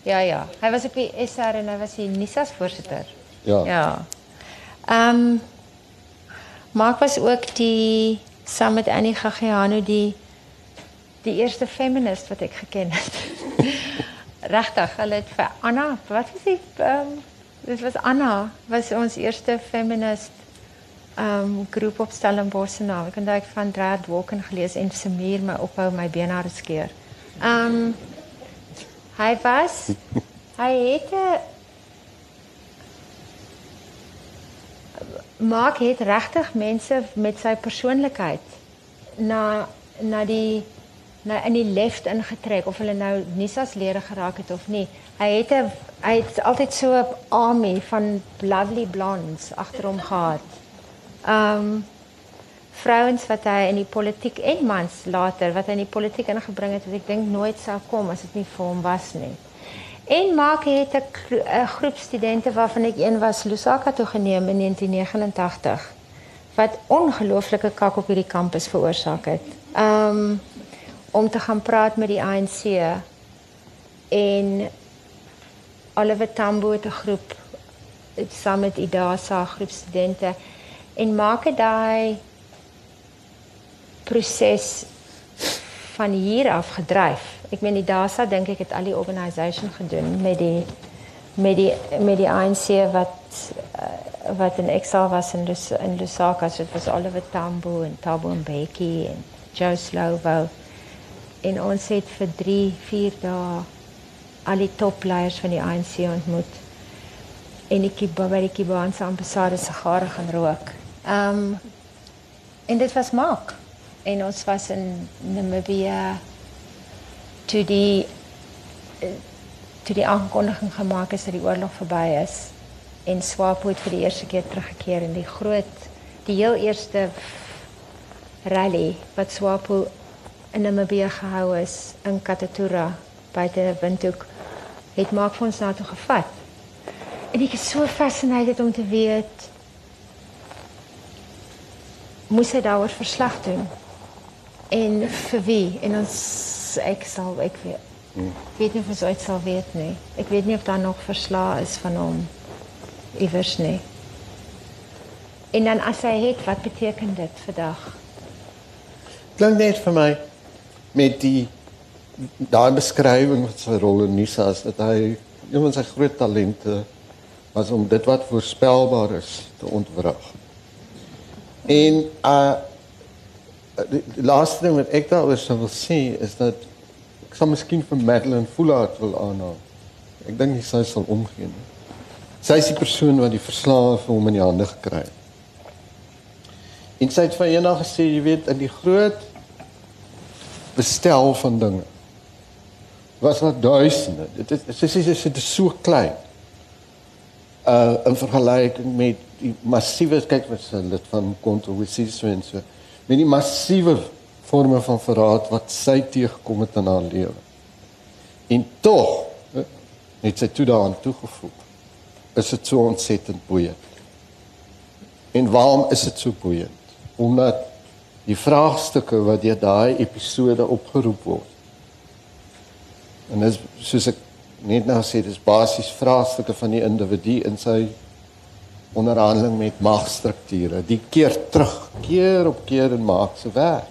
Ja, ja. Hij was op die SR en hij was die NISA's voorzitter. Ja. Ja. Um, Mark was ook die, samen met Annie Gagiano, die, die eerste feminist wat ik gekend heb. regtig, hulle het vir Anna, wat was die ehm um, dit was Anna, was ons eerste feminist ehm um, groep op Stellenbosch se naam. Ek het daai van Drad Walken gelees en Samir my ophou my bene hare skeer. Ehm um, hy was hy het 'n maak het regtig mense met sy persoonlikheid na na die nou in die left ingetrek of hulle nou Nisas lere geraak het of nie. Hy het 'n hy het altyd so 'n army van lovely blondes agter hom gehad. Um vrouens wat hy in die politiek en mans later wat hy in die politiek ingebring het wat ek dink nooit sou kom as dit nie vir hom was nie. En maak het 'n groep studente waarvan ek een was Lusaka toe geneem in 1989 wat ongelooflike kak op hierdie kampus veroorsaak het. Um om te gaan praat met die ANC en Oliver Tambo het 'n groep saam met IDASA groep studente en maak dit daai proses van hier af gedryf. Ek meen IDASA dink ek het al die organisation gedoen met die met die met die ANC wat uh, wat in exile was in Lus in Lusaka, so dit was Oliver Tambo en Thabo Mbeki en Joe Slovo en ons het vir 3, 4 dae al die topleiers van die ANC ontmoet. En ek het by die Kubaanse ambassade sigare gaan rook. Ehm um, en dit was maak. En ons was in Namibia toe die toe die aankondiging gemaak is dat die oorlog verby is en Swapo het vir die eerste keer teruggekeer in die groot die heel eerste rally wat Swapo in Namibia gehou is in Katatura buite Windhoek het maak vir ons na toe gevat. En ek is so fascinated om te weet moes hy daaroor verslag doen. En vir wie? En ons ek sal ek weet. Hmm. weet nie of ons ooit sal weet nie. Ek weet nie of daar nog verslae is van hom iewers nie. En dan as hy het, wat beteken dit vandag? Klink net vir my met die daai beskrywing van sy rol in Nisa is dat hy een van sy groot talente was om dit wat voorspelbaar is te ontwrig. En uh die, die laaste ding wat ek daaroor sou wil sê is dat ek sal miskien vir Madeline Fullard wil aanhaal. Ek dink sy sal omgee. Sy is die persoon wat die verslae vir hom in die hande gekry het. En sy het van eendag gesê, jy weet, in die groot bestel van dinge. Was wat duisende. Dit is dis is dit is so klein. Uh in vergelyking met die massiewe kyk wat lid van kontroversie so en so. Met die massiewe forme van verraad wat sy teëgekom het in haar lewe. En tog net sy toe daaraan toegevoeg. Is dit so ontsettend boeiend. En waarom is dit so boeiend? Omdat die vraagstukke wat deur daai episode opgeroep word. En dis soos ek net nou sê, dis basies vraagstukke van die individu in sy onderhandeling met magstrukture. Die keer terug, keer op keer en maak se werk.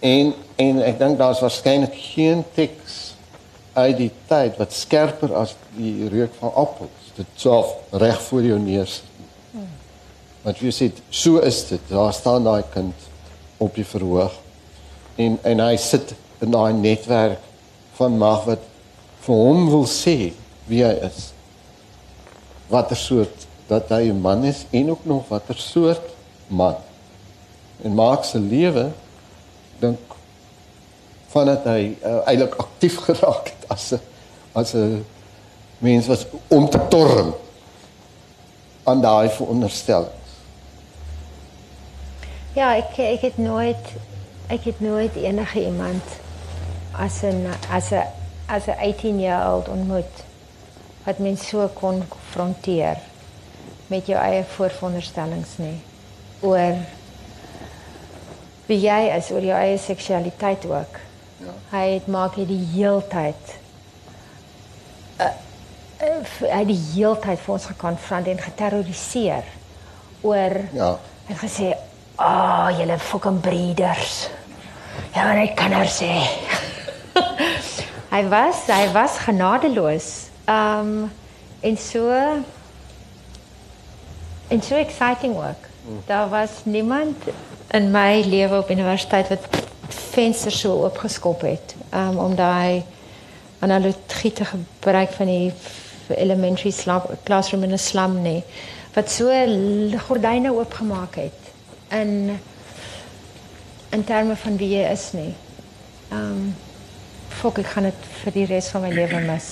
En en ek dink daar's waarskynlik geen teks uit die tyd wat skerper as die reuk van appels. Dit self reg voor jou neus. Want jy sê so is dit. Daar staan daai kind op die verhoog en en hy sit in daai netwerk van mag wat vir hom wil sê wie hy is. Watter soort dat hy 'n man is en ook nog watter soort man. En maak se lewe dink vandat hy uh, eintlik aktief geraak het as 'n as 'n mens was om te torm aan daai veronderstelling. Ja, ek ek het nooit ek het nooit enige iemand as 'n as 'n as 'n 18 jaar oud ontmoet wat mens so kon konfronteer met jou eie vooronderstellings nie oor wie jy is oor jou eie seksualiteit ook. Ja. Hy het maak hy die heeltyd uh, uh, hy die heeltyd vir ons gekonfronteer en geterroriseer oor ja. hy het gesê Ah, oh, julle fucking breeders. Ja, net kinders sê. hy was, hy was genadeloos. Um en so en so exciting work. Mm. Daar was niemand in my lewe op universiteit wat vensters so oopgeskop het um om daai analogie te gebruik van die elementary slum classroom in 'n slum nie wat so gordyne oopgemaak het in in terme van wie jy is nie. Um, fok ek gaan dit vir die res van my lewe mis.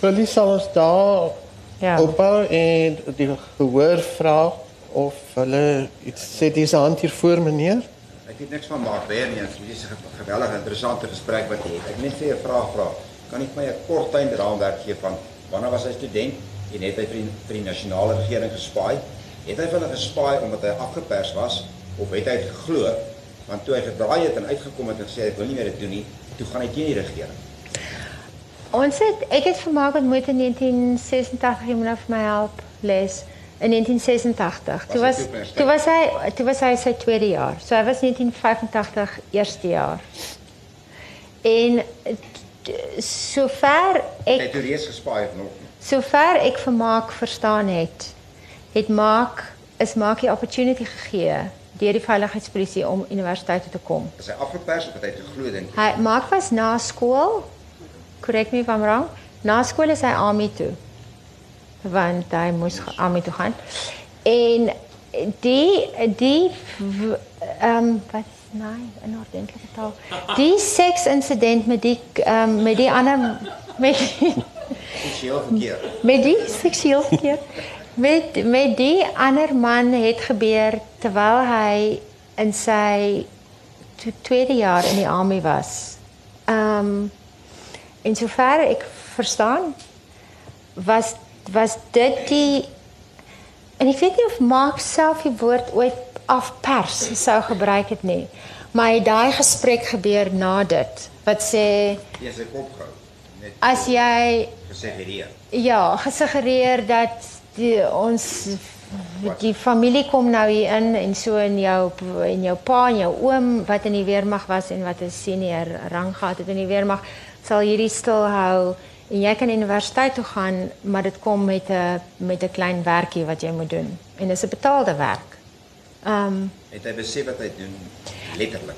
Willie sal ons daar Ja. opbou en die gehoor vra of hulle iets sê dis hand hier voor meneer. Ek weet niks van Mark weer nie. Dit is 'n ge- geweldige interessante gesprek wat jy het. Ek net vir 'n vraag vra. Kan vir my 'n kort tuinraamwerk gee van wanneer was hy student en het hy vir die, vir die nasionale regering gespaai? Het hy vir hulle gespaai omdat hy afgepers was of het hy geglo? Want toe hy gedraai het en uitgekom het en gesê hy wil nie meer dit doen nie, toe gaan hy teen die regering. Ons het ek het vermaak ontmoet in 1986, jy moet nou vir my help les. In 1986. Toe Was toe was hy toe was hy sy tweede jaar. So hy was 1985 eerste jaar. En sover ek het reeds gespaai of nog sover ek vermaak verstaan het, het maak is maak die opportunity gegee deur die veiligheidspolisie om universiteit toe te kom. Is hy afgepers of het hy geglo dink? Hy maak was na skool. Correct me if I'm wrong. Na skool is hy army toe. Want hy moes army toe gaan. En die die ehm um, wat nee, 'n ordentlike taal. Die seks insident met die ehm um, met die ander met die, Seksueel verkeer. met die seksueel verkeer met met die ander man het gebeur terwyl hy in sy tweede jaar in die army was. Ehm um, en sover ek verstaan was was dit die en ek weet nie of Mark self die woord ooit afpers sou gebruik het nie. Maar daai gesprek gebeur na dit wat sê Jy sy kop gehou. Net as jy gesuggereer. Ja, gesuggereer dat die, ons die familie kom nou hier in en so in jou en jou pa en jou oom wat in die weermag was en wat 'n senior rang gehad het in die weermag sal hierdie stil hou en jy kan universiteit toe gaan, maar dit kom met 'n met 'n klein werkie wat jy moet doen en dis 'n betaalde werk. Ehm um, Het hy besef wat hy doen letterlik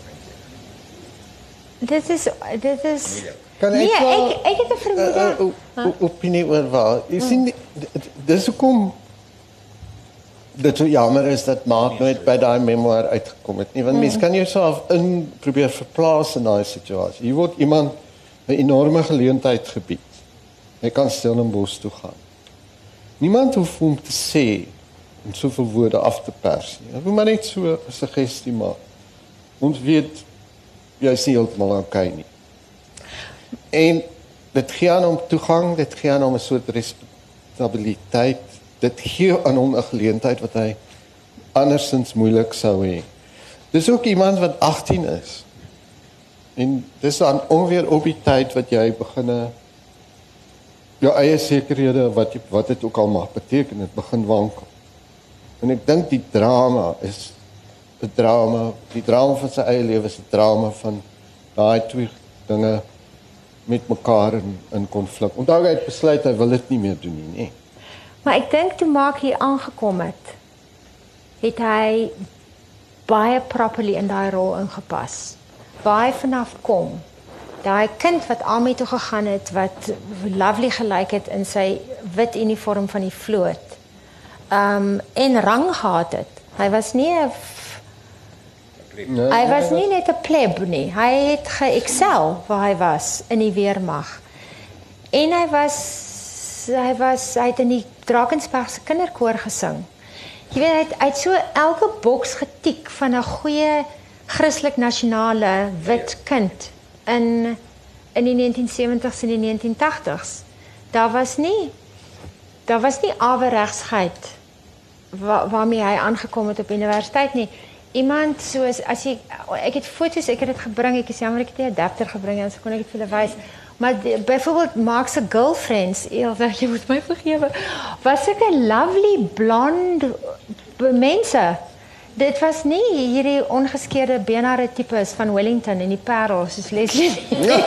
jy? dit is dit is Moeilik. Kan ek Nee, wel- ek ek het 'n vermoede. Uh, uh, uh, uh, opinie oor waar. Jy sien die- d- dis hoekom dit so jammer is dat Maat nooit by daai memoir uitgekom het nie want mens kan jouself in probeer verplaas in daai situasie. Hier word iemand 'n enorme geleentheid gebied. Hy kan Stellenbosch toe gaan. Niemand hoef hom te sê om soveel woorde af te pers nie. Ek wil maar net so 'n suggestie maak. Ons weet jy is nie heeltemal okay nie. En dit gee aan hom toegang, dit gee aan hom 'n soort respectabiliteit. Dit gee aan hom 'n geleentheid wat hy andersins moeilik sou hê. Dis ook iemand wat 18 is. En dis dan ongeveer op die tyd wat jy beginne jou eie sekerhede wat jy, wat dit ook al mag beteken, dit begin wankel. En ek dink die drama is 'n drama, die drama van sy eie lewe is 'n drama van daai twee dinge met mekaar in in konflik. Onthou hy het besluit hy wil dit nie meer doen nie, nee. Maar ek dink toe maak hier aangekom het, het hy baie properly in daai rol ingepas. Hy vanaf kom. Daai kind wat Ami toe gegaan het wat lovely gelyk het in sy wit uniform van die vloot. Um en rang gehad het. Hy was nie 'n nee hy was nie net 'n pleb nie. Hy het ge-excel waar hy was in die weermag. En hy was hy was hy het in die Drakensberg se kinderkoor gesing. Jy weet hy het, hy het so elke boks getik van 'n goeie Christelik nasionale wit kind in in die 1970s en die 1980s. Daar was nie daar was nie averegsheid wa, waarmee hy aangekom het op universiteit nie. Iemand soos as jy ek het foto's, ek het dit gebring, ek is jammer ek het nie 'n adapter gebring nie, anders kon ek dit vir julle wys. Maar byvoorbeeld Mark se girlfriends, Elsa, jy moet my vergewe, was sulke lovely blonde b- mense. Dit was nie hierdie ongeskeurde benare tipes van Wellington en die Parel soos Leslie. nie.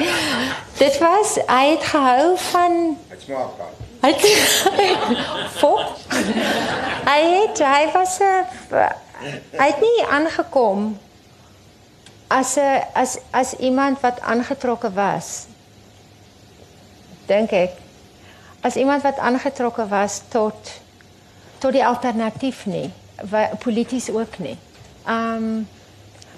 dit was hy het gehou van Dit smaak gehad. Hy fok. Hy het hy was 'n hy het nie aangekom as 'n as as iemand wat aangetrokke was. Dink ek. as iemand wat aangetrokke was tot tot die alternatief nie, polities ook nie. Um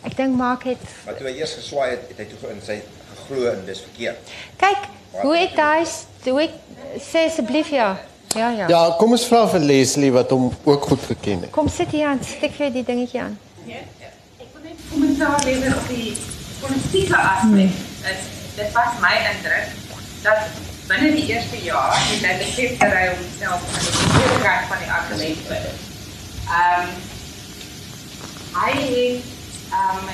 ek dink maak het Maar toe hy eers geswaai het, het hy toe in sy geglo en dis verkeerd. Kyk, hoe het hy hoe het, sê asseblief ja. Ja ja. Ja, kom ons vra vir Leslie wat hom ook goed geken het. Kom sit hier aan, steek vir die dingetjie aan. Ja, ek wil net kommentaar lewer op die politieke aspek. Hmm. Dit was my indruk dat binne die eerste jaar het hy besef dat hy homself aan die verkeerde kant van die argument bevind. Ehm um, hy het ehm um,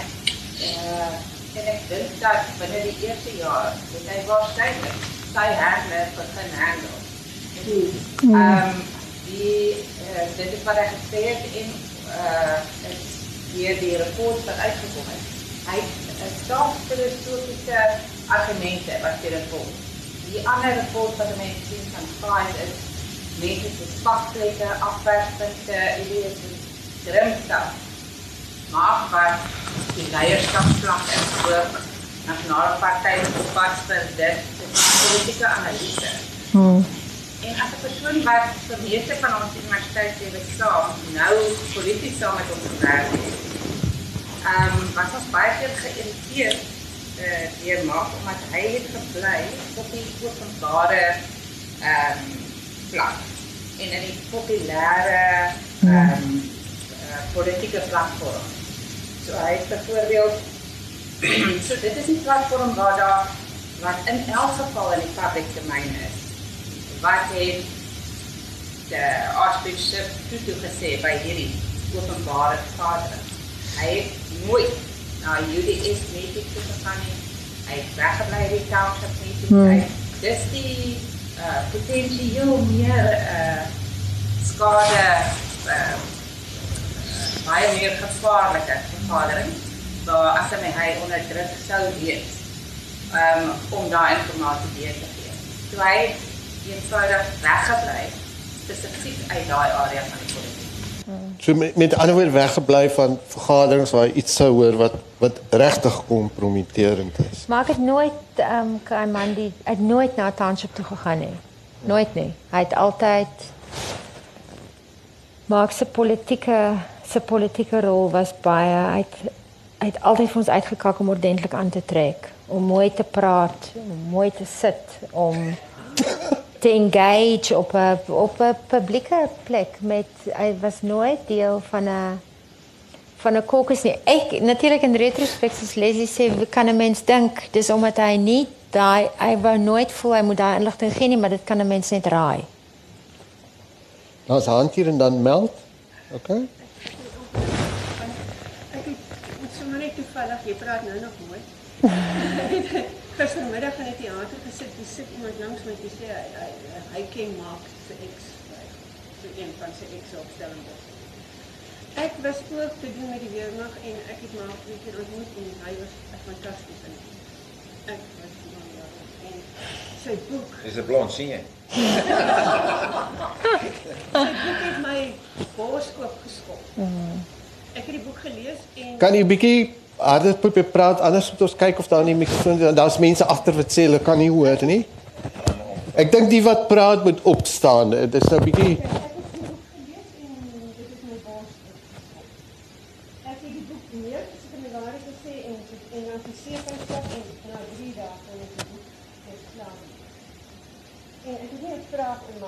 uh, en ek dink dat binne die eerste jaar het hy waarskynlik sy handler begin handel. Ehm um, die uh, dit is wat hy gesê het in uh is hier die rapport wat uitgekom het. Hy het staat filosofiese argumente wat dit rapport die ander rapport wat mense sien van five is mense se spasplekke, afwerkpunte, idees en grimstap. Maar wat die leierskapsvlak is voor nasionale partye pad vir dit politieke analise. Hmm. En as 'n persoon wat vir meeste van ons universiteitslewe saam nou polities saam met ons werk. Ehm um, was ons baie keer geïrriteerd uh, deur maak omdat hy het gebly op die openbare ehm um, vlak en in die populêre ehm um, uh, politieke platform. So hy het byvoorbeeld so dit is 'n platform waar daar wat in elk geval in die public domain is. Wat het de archbishop toe gesê by hierdie openbare vergadering. Hy het nooit na UDS meeting toe gegaan nie. Hy het weggebly by die township meeting. Hmm. Dis die uh potensieel meer uh skade uh baie meer gevaarlike vergadering waar as hy hy onder druk sou wees um om daai inligting deur te gee. So hy eenvoudig weggebly spesifiek uit daai area van die politiek. So met, met ander woorde weggebly van vergaderings waar iets sou hoor wat wat regtig kompromiterend is. Maar ek het nooit ehm um, Kaimandi het nooit na township toe gegaan nie. Nooit nie. Hy het altyd maak se politieke se politieke rol was baie hy het, hy het altyd vir ons uitgekak om ordentlik aan te trek, om mooi te praat, om mooi te sit, om te engage op 'n op 'n publieke plek met hy was nooit deel van 'n van 'n kokes nie. Ek natuurlik in retrospek soos Leslie sê, kan 'n mens dink dis omdat hy nie daai hy wou nooit voel hy moet daai inligting gee nie, maar dit kan 'n mens net raai. Daar's handjie en dan meld. OK. Ek het sommer net toevallig jy praat nou nog mooi. gistermiddag in die teater gesit, dis sit iemand langs my wat sê hy hy, hy ken Mark se ex so een van sy ex opstellings. Ek was ook te doen met die weermag en ek het Mark weer keer ontmoet en hy was fantasties en ek was ja, en sy boek is 'n blond sien jy. sy boek het my booskoop geskop. Ek het die boek gelees en Kan jy bietjie harder probeer praat anders moet ons kyk of daar nie mikrofoon is. Daar's mense agter wat sê hulle kan nie hoor nie. Ek dink die wat praat moet opstaan. Dit is nou bietjie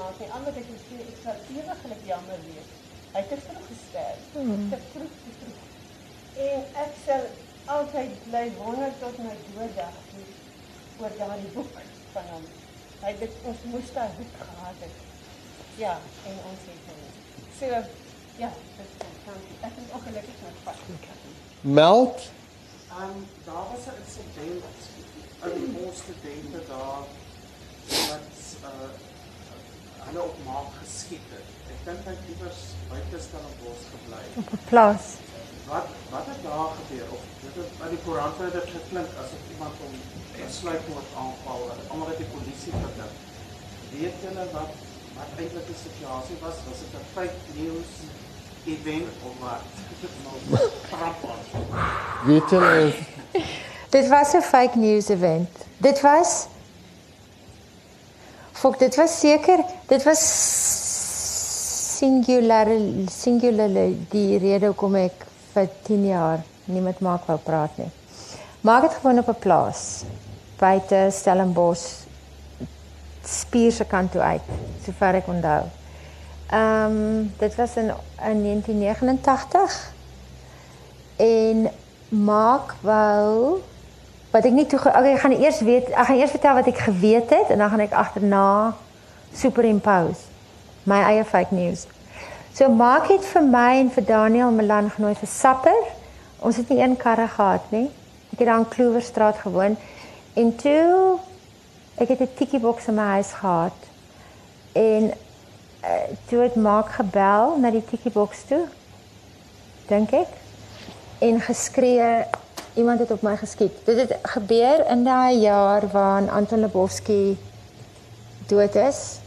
vraag en maak nie. Anders ek sê ek sal ewiglik jammer wees. Hy het te vroeg gesterf. Hmm. Te vroeg, te vroeg. En ek sal altyd bly wonder tot my dooddag oor daardie boek van hom. Hy het ons moes daai boek gehad het. Ja, en ons het hom. So ja, dit kan ek is ook gelukkig met vas. Meld. Um, daar was 'n insident. 'n Ons studente daar wat uh hulle op maak geskiet het. Ek dink hy het iewers buite Stellenbosch gebly. Op 'n plaas wat wat het daar gebeur of dit het by die koerante het geklink asof iemand hom besluit word aanval en almal het die polisie gedink. Weet julle wat wat eintlik die situasie was? Was dit 'n fake news event of wat? Dit is. Weet julle Dit was 'n fake news event. Dit was Fok, dit was seker, dit was singular singular die rede hoekom ek vir 10 jaar nie met Mark wou praat nie. Mark het gewoon op 'n plaas buite Stellenbosch spier se kant toe uit, sover ek onthou. Ehm um, dit was in, in 1989 en Mark wou wat ek nie toe okay, ek gaan eers weet ek gaan eers vertel wat ek geweet het en dan gaan ek agterna superimpose my eie fake news. So Mark het vir my en vir Daniel Milan genooi vir sapper. Ons het nie een karre gehad nie. Ek het daar in Kloewerstraat gewoon en toe ek het 'n tikkie boks in my huis gehad. En uh, toe het Mark gebel na die tikkie boks toe. Dink ek. En geskree iemand het op my geskiet. Dit het gebeur in daai jaar waarin Anton Lebowski dood is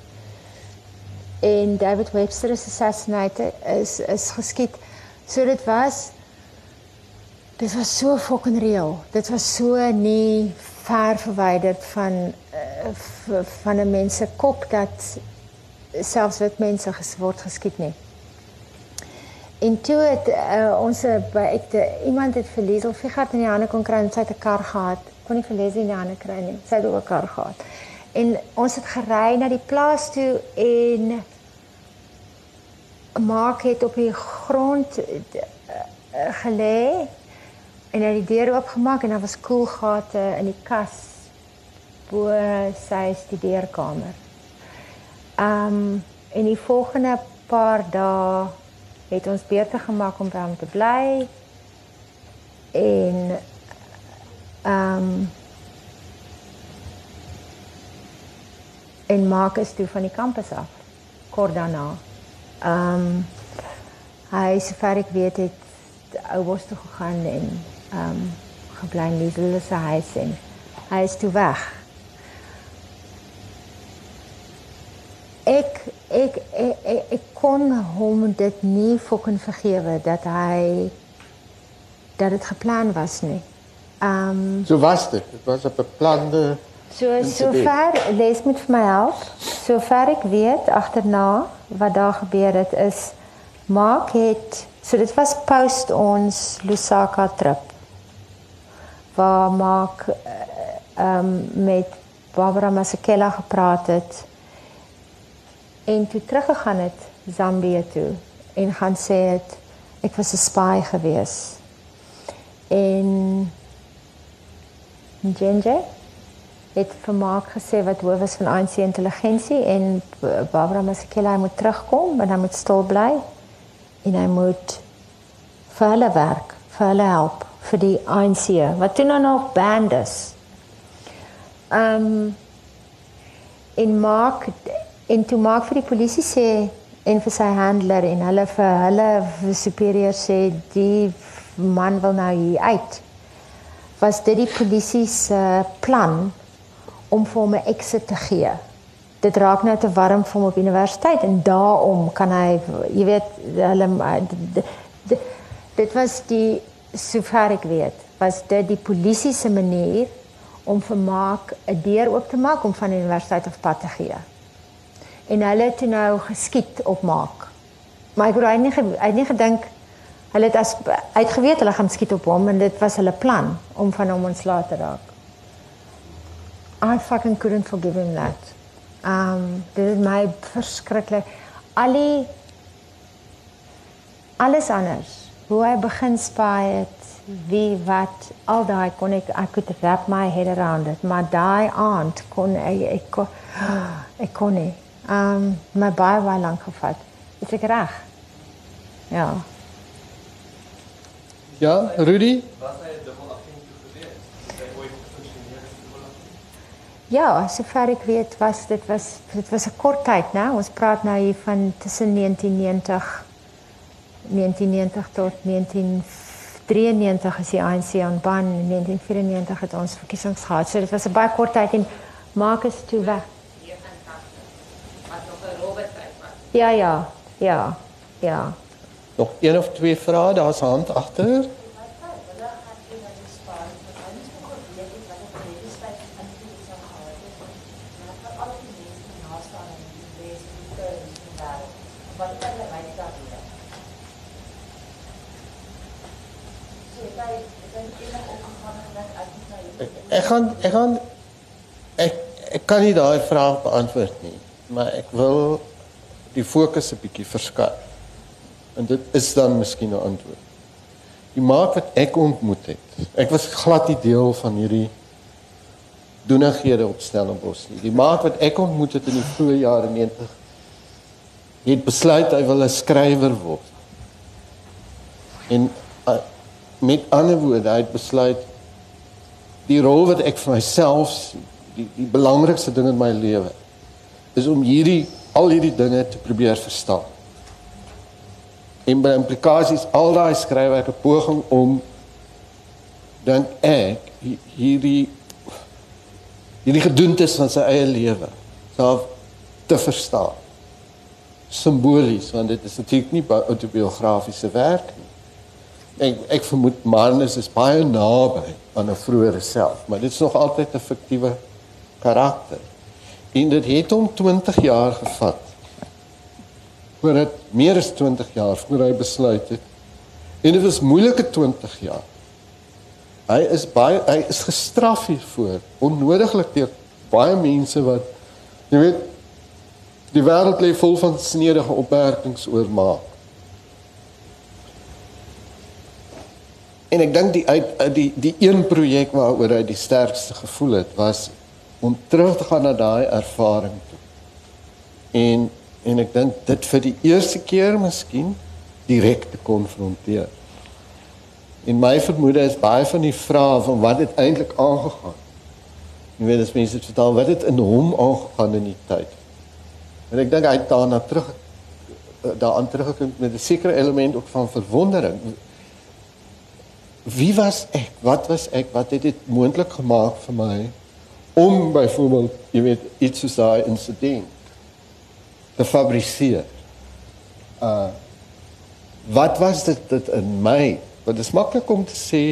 en David Webster is assassinated is is geskiet. So dit was dit was so fucking real. Dit was so nie ver verwyderd van uh, van 'n mens se kop dat selfs wit mense ges word geskiet nie. En toe het uh, ons by ek te, iemand het verlies of Figart in die hande kon kry en sy het 'n kar gehad. Kon nie verlies in die hande kry nie. Sy het ook 'n kar gehad. En ons het gery na die plaas toe en Mark het op die grond uh, gelê en hy het die deur oopgemaak en daar was koelgate in die kas bo sy studeerkamer. Um en die volgende paar dae het ons beter gemaak om by hom te bly en um en Marcus toe van die kampus af kort daarna. Um hy sover ek weet het ou bos toe gegaan en um gebly in Liesel se huis en hy is toe weg. Ek ek ek, ek, ek kon hom dit nie fucking vergewe dat hy dat dit geplan was nie. Um So was dit. Dit was 'n beplande So sover lees moet vir my help. Sover ek weet agterna wat daar gebeur het is Mark het so dit was post ons Lusaka trip. Waar Mark ehm um, met Barbara Masekela gepraat het en toe teruggegaan het Zambië toe en gaan sê het ek was 'n spy gewees. En Ginger het vir Mark gesê wat hoof is van ANC intelligensie en Barbara Masekela moet terugkom, maar hy moet stil bly en hy moet vir hulle werk, vir hulle help vir die ANC wat toe nou nog band is. Ehm um, en Mark en toe Mark vir die polisie sê en vir sy handler en hulle vir hulle superieur sê die man wil nou hier uit. Was dit die polisie se plan om vir hom 'n exit te gee. Dit raak nou te warm vir hom op universiteit en daarom kan hy jy weet hulle dit, dit was die sover ek weet was dit die polisie se manier om vir maak 'n deur oop te maak om van die universiteit af pad te gee. En hulle het nou geskiet op maak. Maar ek het nie hy het nie gedink hulle het as uitgeweet hulle gaan skiet op hom en dit was hulle plan om van hom ontslae te raak. I fucking couldn't forgive him that. Um dit is my verskriklik. Al die alles anders. Hoe hy begin spy het, wie wat, al daai kon ek I could wrap my head around it. Maar daai aand kon ek ek kon, ek kon nie. Um my baie baie lank gevat. Is ek reg? Ja. Ja, Rudy? Was hy 'n dubbelagent gewees? Ja, sover ek weet was dit was dit was 'n kort tyd, né? Ons praat nou hier van tussen 1990 1990 tot 1993 is die ANC aan ban en 1994 het ons verkiesings gehad. So dit was 'n baie kort tyd en Marcus toe weg. Ja, ja. Ja. Ja. Nog een of twee vrae, daar's hand agter. Ek gaan ek gaan ek ek kan nie daai vraag beantwoord nie, maar ek wil die fokus 'n bietjie verskuif. En dit is dan miskien 'n antwoord. Die maak wat ek ontmoet het. Ek was glad nie deel van hierdie doenighede op Stellenbosch nie. Die maak wat ek ontmoet het in die vroeë jare 90 het besluit hy wil 'n skrywer word. En uh, met ander woorde, hy het besluit die rol wat ek vir myself sien, die die belangrikste ding in my lewe is om hierdie al hierdie dinge te probeer verstaan. En by implikasies al daai skryfwerke poging om dan ek hierdie hierdie gedoentes van sy eie lewe self te verstaan simbolies want dit is natuurlik nie autobiografiese werk nie. Ek ek vermoed Marnus is baie naby aan 'n vroeëre self, maar dit is nog altyd 'n fiktiewe karakter. En dit het hom 20 jaar gevat. Voor dit meer as 20 jaar voor hy besluit het. En dit was moeilike 20 jaar. Hy is baie hy is gestraf hiervoor, onnodiglik deur baie mense wat jy weet Die wêreld lê vol van snedige opmerkings oor maak. En ek dink die uit die die een projek waaroor hy die sterkste gevoel het was om terug te gaan na daai ervaring toe. En en ek dink dit vir die eerste keer miskien direk te konfronteer. En my vermoede is baie van die vrae van wat het eintlik aangegaan. Jy weet as mense dit vertel wat het in hom aangegaan in die tyd. En ek dink hy het daarna terug daaraan teruggekom met 'n sekere element ook van verwondering. Wie was ek? Wat was ek? Wat het dit moontlik gemaak vir my om byvoorbeeld, jy weet, iets soos daai insident te fabriseer? Uh wat was dit dit in my? Want dit is maklik om te sê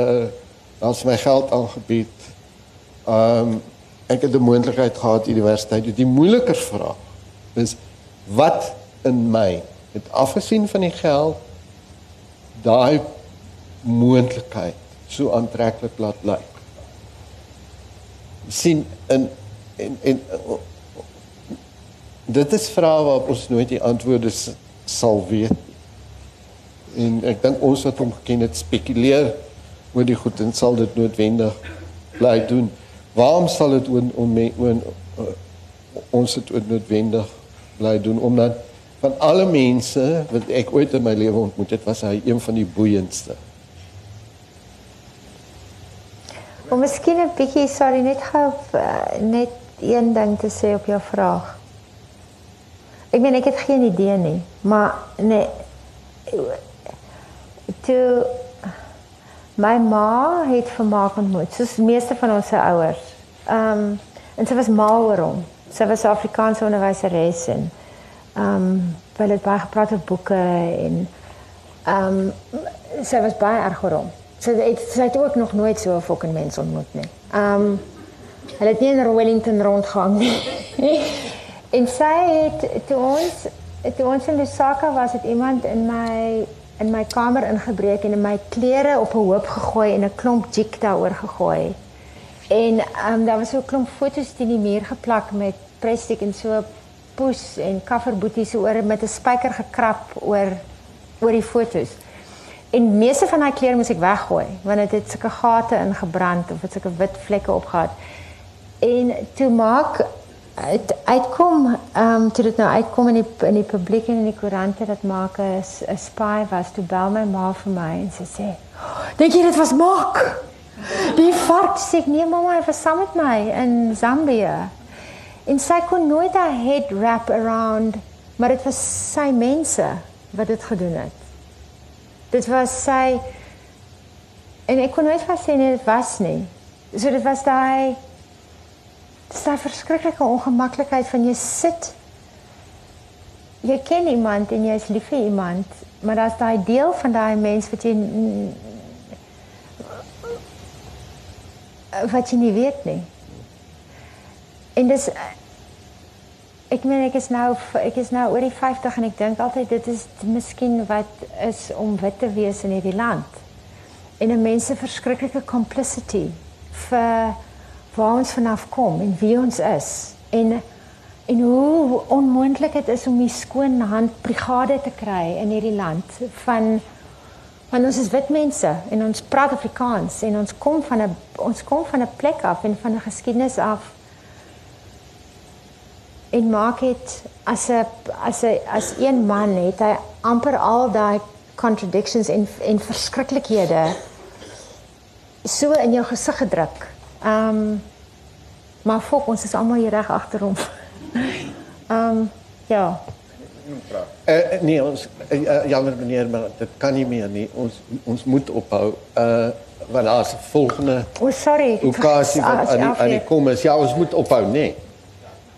uh as my geld aangebied. Um ek het die moontlikheid gehad universiteit. Die moeiliker vraag is wat in my het afgesien van die geld daai moontlikheid so aantreklik laat lyk. Sien in en en dit is vrae waarop ons nooit die antwoorde sal weet. En ek dink ons wat hom geken het spekuleer oor die goed en sal dit noodwendig bly doen. Waarom sal dit on, on, on, on ons dit noodwendig bly doen omdat van alle mense wat ek ooit in my lewe ontmoet het, was hy een van die boeiendste. Om miskien 'n bietjie sorry net gou uh, net een ding te sê op jou vraag. Ek meen ek het geen idee nie, maar nee toe my ma het vermaak ontmoet, soos meeste van ons se ouers. Ehm um, en sy was mal oor hom sy was Afrikaanse onderwyseres en ehm um, wel het baie gepraat oor boeke en ehm um, sy was baie erg oor hom. Sy het sy het ook nog nooit so 'n fucking mens ontmoet nie. Ehm um, hulle het nie in Wellington rondgehang nie. en sy het toe ons toe ons in Lusaka was het iemand in my in my kamer ingebreek en in my klere op 'n hoop gegooi en 'n klomp jik daaroor gegooi. En ehm um, daar was so 'n klomp foto's teen die muur geplak met plastic en so poes en kafferboeties oor met 'n spyker gekrap oor oor die foto's. En meeste van daai klere moes ek weggooi want dit het, het sulke gate ingebrand of dit sulke wit vlekke opgehad. En toe maak het uitkom ehm um, toe dit nou uitkom in die in die publiek en in die koerante dat maak 'n spy was toe bel my ma vir my en sy sê dink jy dit was maak die vark sê nee mamma hy was saam met my in Zambië En sy kon nooit haar head wrap around, maar dit was sy mense wat dit gedoen het. Dit was sy en ek kon nooit vas sê nee, dit was nie. So dit was daai daai verskriklike ongemaklikheid van jy sit jy ken iemand en jy is lief vir iemand, maar daar's daai deel van daai mens wat jy wat jy nie weet nie. En dis ek meen ek is nou ek is nou oor die 50 en ek dink altyd dit is miskien wat is om wit te wees in hierdie land. en 'n mens se verskriklike complicity vir waar ons vanaf kom en wie ons is en en hoe onmoontlik dit is om die skoon hand brigade te kry in hierdie land van van ons is wit mense en ons praat Afrikaans en ons kom van 'n ons kom van 'n plek af en van 'n geskiedenis af en maak dit as 'n as 'n as een man het hy amper al daai contradictions en en verskriklikhede so in jou gesig gedruk. Ehm um, maar fok ons is almal hier reg agter hom. Ehm um, ja. Uh, nee, ons uh, jammer meneer, maar dit kan nie meer nie. Ons ons moet ophou. Uh want daar's 'n volgende O, oh, sorry. okasie wat aan die aan die kom is. Ja, ons moet ophou. Nee.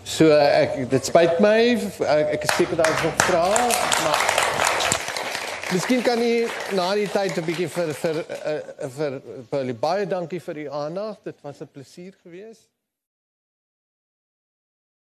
So ek dit spyt my, ek, ek is seker daar is nog vrae, maar Miskien kan jy na die tyd 'n bietjie vir vir uh, vir, vir baie dankie vir u aandag. Dit was 'n plesier geweest.